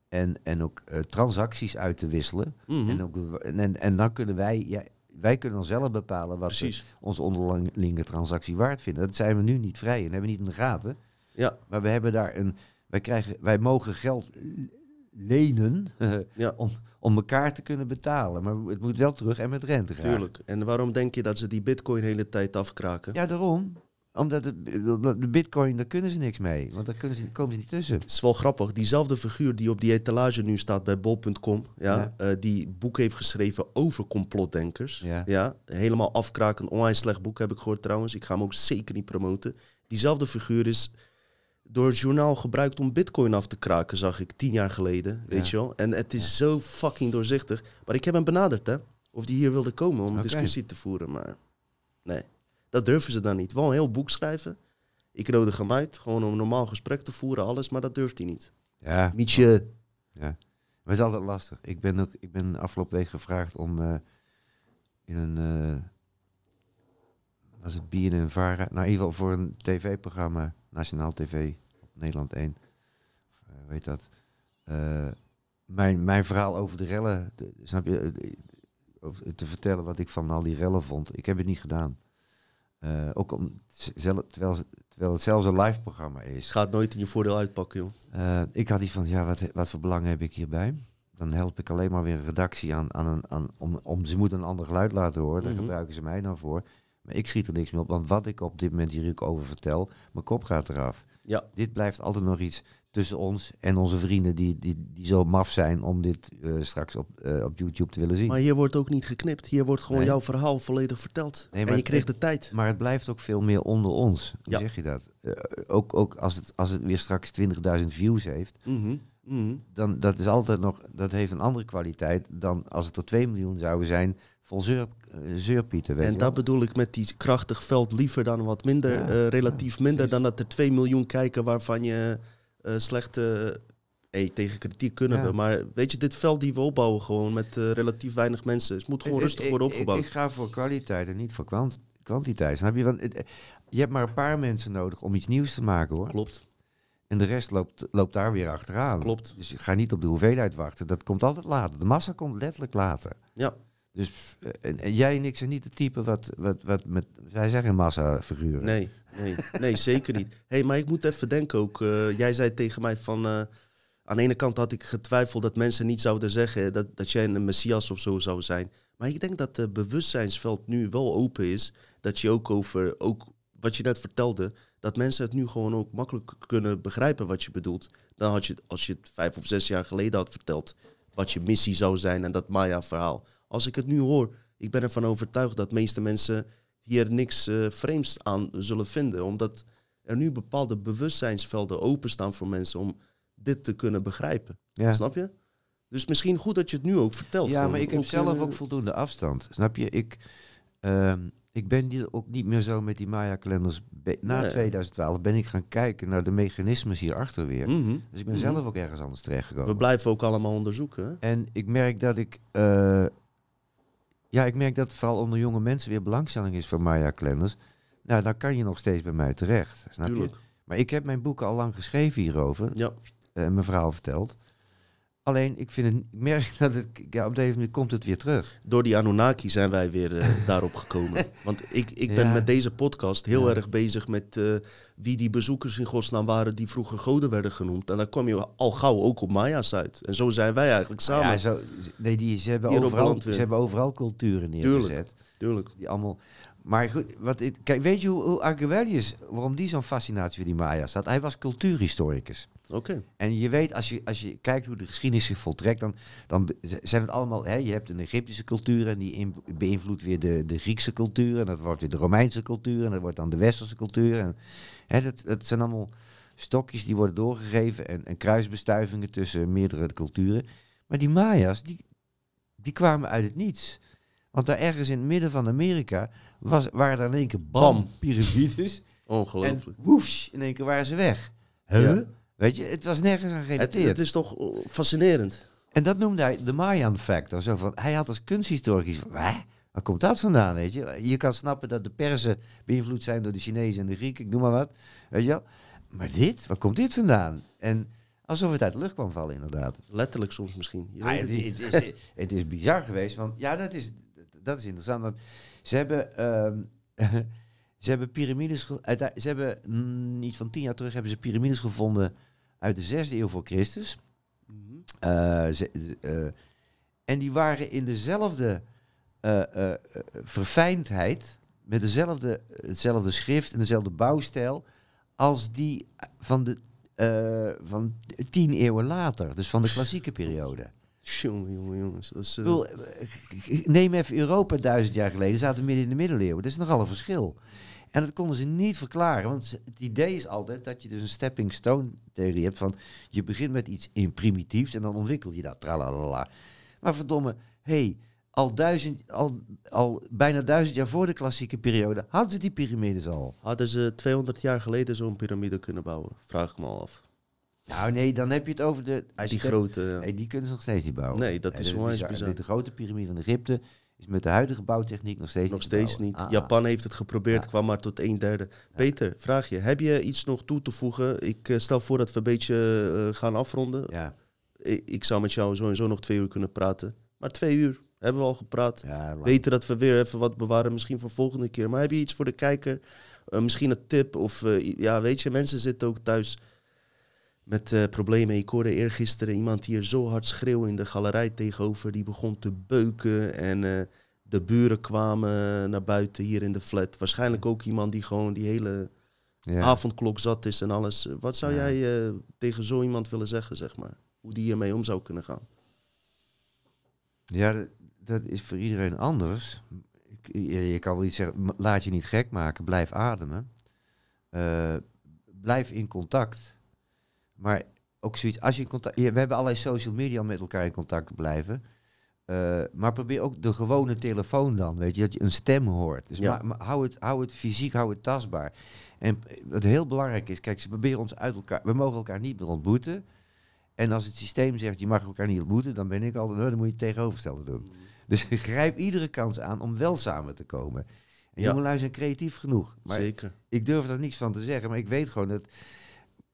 en, en ook eh, transacties uit te wisselen. Mhm. En, ook, en, en, dan kunnen wij, ja, wij kunnen dan zelf bepalen wat we onze onderlinge transactie waard vinden. Dat zijn we nu niet vrij en hebben we niet in de gaten. Ja, Maar we hebben daar een. Wij, krijgen, wij mogen geld lenen ja. om, om elkaar te kunnen betalen. Maar het moet wel terug en met rente gaan. tuurlijk. En waarom denk je dat ze die bitcoin de hele tijd afkraken? Ja, daarom. Omdat het, de bitcoin, daar kunnen ze niks mee. Want daar kunnen ze, komen ze niet tussen. Het is wel grappig. Diezelfde figuur die op die etalage nu staat bij bol.com, ja, Ja. eh, die boek heeft geschreven over complotdenkers. Ja. helemaal afkraken. Onwijs slecht boek heb ik gehoord trouwens. Ik ga hem ook zeker niet promoten. Diezelfde figuur is door het journaal gebruikt om bitcoin af te kraken, zag ik tien jaar geleden, weet je wel. En het is zo fucking doorzichtig. Maar ik heb hem benaderd, hè. Of die hier wilde komen om een discussie te voeren, maar nee. Dat durven ze dan niet. Wel een heel boek schrijven. Ik nodig hem uit, gewoon om een normaal gesprek te voeren, alles, maar dat durft hij niet. Ja. Mietje. Ja. Maar het is altijd lastig. Ik ben, ook, ik ben afgelopen week gevraagd om eh, in een. eh was het BNN Vara? Nou, in ieder geval voor een tv-programma, Nationaal TV, op Nederland 1. Of, eh, weet dat. Mijn, mijn verhaal over de rellen, de- snap je? over te vertellen wat ik van al die rellen vond. Ik heb het niet gedaan. Eh, ook om, terwijl, terwijl het zelfs een live programma is. Gaat nooit in je voordeel uitpakken, joh. Eh, ik had iets van, ja, wat, wat voor belang heb ik hierbij? Dan help ik alleen maar weer een redactie aan, aan, een, aan om, om, ze moeten een ander geluid laten horen. Daar Mhm. gebruiken ze mij dan voor. Maar ik schiet er niks meer op, want wat ik op dit moment hier ook over vertel, mijn kop gaat eraf. Ja. Dit blijft altijd nog iets tussen ons en onze vrienden die, die, die zo maf zijn om dit eh, straks op, eh, op YouTube te willen zien. Maar hier wordt ook niet geknipt. Hier wordt gewoon Nee. jouw verhaal volledig verteld. Nee, en je kreeg de tijd. Maar het blijft ook veel meer onder ons. Hoe Ja. zeg je dat? Eh, ook ook als, het, als het weer straks 20.000 views heeft, Mhm, mhm. dan dat is altijd nog, dat heeft een andere kwaliteit dan als het er 2 miljoen zouden zijn vol zeur, zeurpieten. En dat wel. bedoel ik met die krachtig veld liever dan wat minder, Ja, relatief minder dan dat er 2 miljoen kijken waarvan je eh slechte. hey, tegen kritiek kunnen Ja. we. Maar weet je, dit veld die we opbouwen gewoon met eh, relatief weinig mensen. Het moet gewoon Ik- rustig ik- worden opgebouwd. Ik, ga voor kwaliteit en niet voor kwant- kwantiteit. Snap je? Want het- je hebt maar een paar mensen nodig om iets nieuws te maken hoor. Klopt, En de rest loopt, loopt daar weer achteraan. klopt. Dus je gaat niet op de hoeveelheid wachten. Dat komt altijd later. De massa komt letterlijk later. Ja. Dus pff, en, en jij en ik zijn niet het type wat, wat, wat met... Wij zijn geen massafiguren. Nee, nee, nee, zeker niet. hey, maar ik moet even denken ook. eh, jij zei tegen mij van. eh, aan de ene kant had ik getwijfeld dat mensen niet zouden zeggen dat, dat jij een messias of zo zou zijn. Maar ik denk dat het bewustzijnsveld nu wel open is. Dat je ook over, ook wat je net vertelde, dat mensen het nu gewoon ook makkelijk kunnen begrijpen wat je bedoelt. Dan had je, als je het vijf of zes jaar geleden had verteld, wat je missie zou zijn en dat Maya-verhaal. Als ik het nu hoor, ik ben ervan overtuigd dat de meeste mensen hier niks eh, vreemds aan zullen vinden. Omdat er nu bepaalde bewustzijnsvelden openstaan voor mensen om dit te kunnen begrijpen. Ja. Snap je? Dus misschien goed dat je het nu ook vertelt. Ja, maar ik heb zelf ook voldoende afstand. Snap je? Ik, ehm, ik ben die ook niet meer zo met die Maya-kalenders. Na Nee. 2012 ben ik gaan kijken naar de mechanismes hierachter weer. mhm. Dus ik ben Mhm. zelf ook ergens anders terechtgekomen. We blijven ook allemaal onderzoeken. hè? En ik merk dat ik... eh, ja, ik merk dat vooral onder jonge mensen weer belangstelling is voor Maya-kalenders. Nou, daar kan je nog steeds bij mij terecht. Snap je? Tuurlijk. Maar ik heb mijn boeken al lang geschreven hierover. Ja. eh, mijn verhaal verteld. Alleen, ik, vind het, ik merk dat het... Ja, op deze manier komt het weer terug. Door die Anunnaki zijn wij weer eh, daarop gekomen. Want ik, ik ben Ja. met deze podcast heel Ja. erg bezig met eh, wie die bezoekers in godsnaam waren die vroeger goden werden genoemd. En daar kwam je al gauw ook op Maya's uit. En zo zijn wij eigenlijk samen. Ja, zo, nee, die, ze, hebben Hier overal, ze hebben overal culturen neergezet. Tuurlijk. Die allemaal... Maar goed, wat, ik- kijk, weet je hoe, hoe Archibald waarom die zo'n fascinatie voor die Maya's had? Hij was cultuurhistoricus. Oké. En je weet, als je, als je kijkt hoe de geschiedenis zich voltrekt, dan, dan zijn het allemaal... Hè, je hebt een Egyptische cultuur en die in- beïnvloedt weer de, de Griekse cultuur. En dat wordt weer de Romeinse cultuur en dat wordt dan de Westerse cultuur. En, hè, dat, dat zijn allemaal stokjes die worden doorgegeven en, en kruisbestuivingen tussen meerdere culturen. Maar die Maya's, die, die kwamen uit het niets. Want daar ergens in het midden van Amerika was, waren er in één keer bam, Bam. piramides. En Ongelooflijk. woefs, in één keer waren ze weg. Huh? Ja. Weet je, het was nergens aan Het, gerelateerd. het is toch eh, fascinerend. En dat noemde hij de Mayan factor. Zo van, hij had als kunsthistoricus, waar? Waar komt dat vandaan, weet je? Je kan snappen dat de Perzen beïnvloed zijn door de Chinezen en de Grieken, ik noem maar wat. Weet je wel? Maar dit, waar komt dit vandaan? En alsof het uit de lucht kwam vallen, inderdaad. Letterlijk soms misschien. Je Ah, weet het, het het, is, het is bizar geweest, want ja, dat is, dat is interessant. Want ze hebben, ehm, ze hebben piramides, uite- ze hebben mm, niet van tien jaar terug hebben ze piramides gevonden uit de zesde eeuw voor Christus. Mhm. Eh, ze- eh, en die waren in dezelfde eh, verfijndheid, met dezelfde, hetzelfde schrift en dezelfde bouwstijl, als die van de van tien eeuwen later, dus van de klassieke periode. Jongen, jongen, jongens. Dat is, Ik eh, bedoel, eh, neem even Europa duizend jaar geleden, zaten we midden in de middeleeuwen. Dat is nogal een verschil. En dat konden ze niet verklaren, want het idee is altijd dat je dus een stepping stone theorie hebt van je begint met iets in primitiefs en dan ontwikkel je dat. Tralalala. Maar verdomme, hey, al, duizend, al, al bijna duizend jaar voor de klassieke periode hadden ze die piramides al. hadden ze 200 jaar geleden zo'n piramide kunnen bouwen? Vraag ik me al af. Nou nee, dan heb je het over de... Als Die hebt- grote... ja. Nee, die kunnen ze nog steeds niet bouwen. Nee, dat is onwijs bizar. bizar. De, de grote piramide van Egypte is met de huidige bouwtechniek nog steeds Nog niet steeds te niet. bouwen. Ah, Japan heeft het geprobeerd, Ja. kwam maar tot een derde. Peter, vraag je. Heb je iets nog toe te voegen? Ik eh, stel voor dat we een beetje eh, gaan afronden. Ja, Ik, ik zou met jou sowieso nog twee uur kunnen praten. Maar twee uur hebben we al gepraat. ja, dat we weer even wat bewaren, misschien voor volgende keer. Maar heb je iets voor de kijker? Eh, misschien een tip? Of ja, weet je, mensen zitten ook thuis met eh, problemen. Ik hoorde eergisteren iemand hier zo hard schreeuwen in de galerij tegenover. Die begon te beuken en eh, de buren kwamen naar buiten hier in de flat. Waarschijnlijk ook iemand die gewoon die hele ja. avondklok zat is en alles. Wat zou Ja. jij eh, tegen zo iemand willen zeggen, zeg maar? Hoe die hiermee om zou kunnen gaan? Ja, dat, is voor iedereen anders. Je, kan wel iets zeggen, laat je niet gek maken, blijf ademen. Blijf in contact. Maar ook zoiets, als je in contact... ja, we hebben allerlei social media om met elkaar in contact te blijven. Eh, maar probeer ook de gewone telefoon dan, weet je, dat je een stem hoort. Dus Ja. maar, maar hou, het, hou het fysiek, hou het tastbaar. En wat heel belangrijk is, kijk, ze proberen ons uit elkaar... We mogen elkaar niet meer ontmoeten. En als het systeem zegt, je mag elkaar niet ontmoeten, dan ben ik altijd, nou, dan moet je het tegenovergestelde doen. Dus grijp iedere kans aan om wel samen te komen. En Ja. jongelui zijn creatief genoeg. Maar Zeker. ik durf er niks van te zeggen, maar ik weet gewoon dat...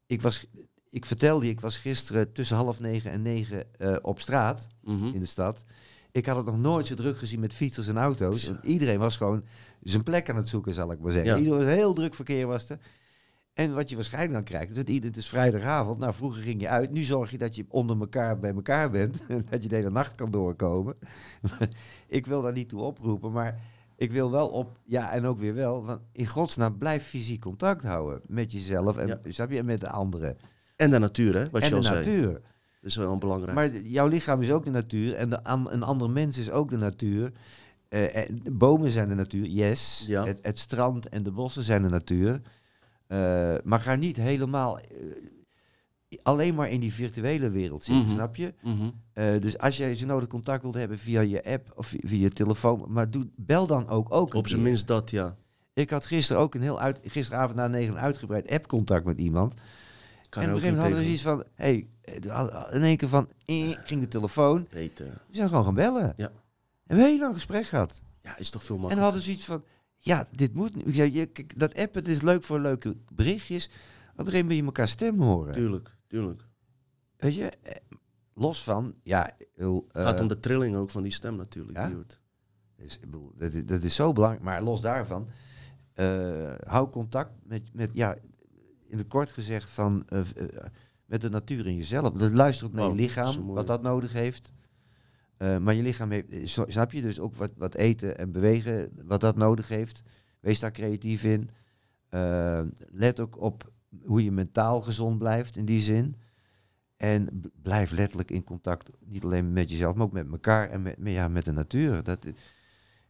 Ik, was, ik vertelde je, ik was gisteren tussen half negen en negen eh, op straat Mhm. in de stad. Ik had het nog nooit zo druk gezien met fietsers en auto's. En iedereen was gewoon zijn plek aan het zoeken, zal ik maar zeggen. Ja. Iedereen was heel druk verkeer was er. En wat je waarschijnlijk dan krijgt, is dat ieder- het is vrijdagavond. Nou, vroeger ging je uit. Nu zorg je dat je onder elkaar bij elkaar bent. En dat je de hele nacht kan doorkomen. ik wil daar niet toe oproepen, maar ik wil wel op, ja, en ook weer wel. Want in godsnaam, blijf fysiek contact houden met jezelf en, Ja. en met de anderen. En de natuur, hè? Wat en je de al zei. natuur. Dat is wel belangrijk. Maar jouw lichaam is ook de natuur en de, an- een ander mens is ook de natuur. Eh, eh, de bomen zijn de natuur, yes. Ja. Het, het strand en de bossen zijn de natuur. Eh, maar ga niet helemaal alleen maar in die virtuele wereld zitten, Mhm. snap je? Mhm. Dus als jij zo nodig contact wilt hebben via je app of vi- via je telefoon, maar doe, bel dan ook. ook Op zijn minst dat, ja. Ik had gisteren ook een heel uit, gisteravond na negen een uitgebreid app-contact met iemand. Kan en op een gegeven moment hadden we zoiets van, hey, eh, in één keer van, eh, ging de telefoon. Beter. We zijn gewoon gaan bellen. Ja. En we hebben een heel lang gesprek gehad. Ja, is toch veel En we makkelijker. hadden zoiets van, ja, dit moet nu. Ik zei, je, kijk, dat appen, het is leuk voor leuke berichtjes. Op een gegeven moment wil je elkaar stem horen. Tuurlijk, tuurlijk. Weet je, eh, los van, ja, Het gaat eh, om de trilling ook van die stem natuurlijk. ja? Die hoort. dus, ik bedoel, dat, is- dat is zo belangrijk. Maar los daarvan, eh, hou contact met, met, ja, in het kort gezegd, van, eh, eh, met de natuur in jezelf. Dus luister ook naar je is lichaam, wat dat nodig heeft. Eh, maar je lichaam heeft, snap je, dus ook wat, wat eten en bewegen, wat dat nodig heeft. Wees daar creatief in. Let ook op hoe je mentaal gezond blijft in die zin. En blijf letterlijk in contact, niet alleen met jezelf, maar ook met elkaar en met, met, ja, met de natuur. Dat,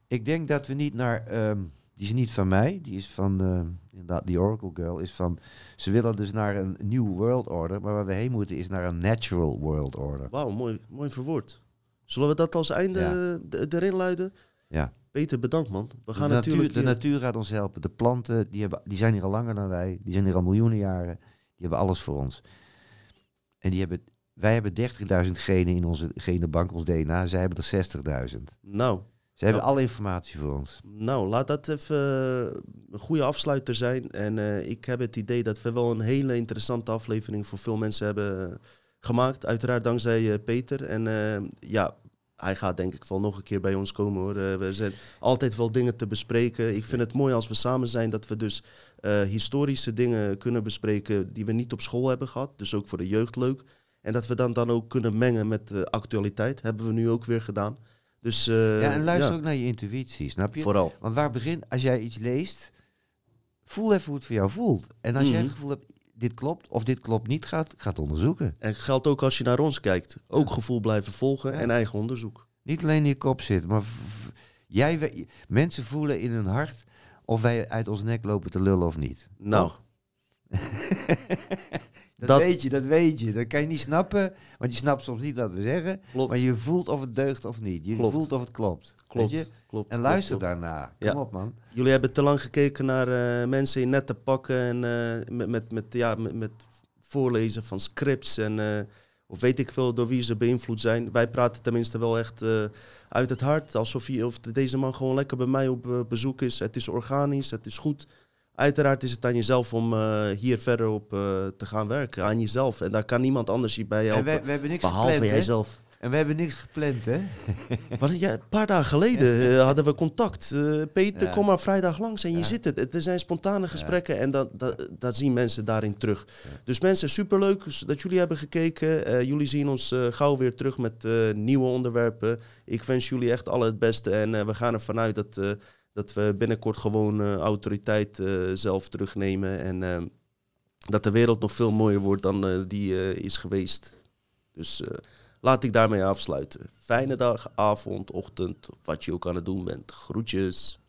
ik denk dat we niet naar, ehm, die is niet van mij, die is van, eh, inderdaad, die Oracle Girl, is van, ze willen dus naar een new world order, maar waar we heen moeten is naar een natural world order. Wauw, mooi, mooi verwoord. Zullen we dat als einde Ja. eh, erin luiden? Ja. Peter, bedankt man. We gaan de, natuurlijk... natuur, de hier- natuur gaat ons helpen. De planten, die, hebben, die zijn hier al langer dan wij. Die zijn hier al miljoenen jaren. Die hebben alles voor ons. En die hebben wij hebben 30.000 genen in onze genenbank, ons DNA. Zij hebben er 60.000. Nou, Ze hebben alle informatie voor ons. nou, laat dat even eh, een goede afsluiter zijn. En eh, ik heb het idee dat we wel een hele interessante aflevering voor veel mensen hebben eh, gemaakt. Uiteraard dankzij Peter. En ja, hij gaat denk ik wel nog een keer bij ons komen hoor. We zijn altijd wel dingen te bespreken. Ik vind het mooi als we samen zijn dat we dus historische dingen kunnen bespreken die we niet op school hebben gehad. Dus ook voor de jeugd leuk. En dat we dan, dan ook kunnen mengen met de actualiteit. Hebben we nu ook weer gedaan. Dus, eh, ja, en luister ja, ook naar je intuïtie, snap je? Vooral. Want waar begint, als jij iets leest, voel even hoe het voor jou voelt. En als jij Mhm. het gevoel hebt, dit klopt of dit klopt niet, gaat, gaat onderzoeken. En geldt ook als je naar ons kijkt. Ook gevoel blijven volgen Ja. en eigen onderzoek. Niet alleen in je kop zit, maar jij, mensen voelen in hun hart of wij uit ons nek lopen te lullen of niet. Nou? dat, Dat- weet je, dat weet je. Dat kan je niet snappen, want je snapt soms niet wat we zeggen. klopt. Maar je voelt of het deugt of niet. Je Klopt. voelt of het klopt. klopt, Weet je? klopt. En luister klopt. daarna. Kom Ja. op, man. Jullie hebben te lang gekeken naar eh, mensen in nette pakken en eh, met, met, met, ja, met, met voorlezen van scripts en eh, of weet ik veel door wie ze beïnvloed zijn. Wij praten tenminste wel echt uit het hart, alsof hij, of deze man gewoon lekker bij mij op bezoek is. Het is organisch, het is goed. Uiteraard is het aan jezelf om eh, hier verder op eh, te gaan werken, aan jezelf. En daar kan niemand anders je bij En helpen, we, niks behalve gepland, hè? jijzelf. En we hebben niks gepland, hè? Ja, een paar dagen geleden eh, hadden we contact. Peter, Ja. kom maar vrijdag langs en je Ja. zit het. Er zijn spontane gesprekken en dat, dat, dat zien mensen daarin terug. Dus mensen, superleuk dat jullie hebben gekeken. Jullie zien ons gauw weer terug met nieuwe onderwerpen. Ik wens jullie echt alle het beste en we gaan ervan uit dat, dat we binnenkort gewoon eh, autoriteit eh, zelf terugnemen. En eh, dat de wereld nog veel mooier wordt dan eh, die is geweest. Dus laat ik daarmee afsluiten. Fijne dag, avond, ochtend, wat je ook aan het doen bent. Groetjes.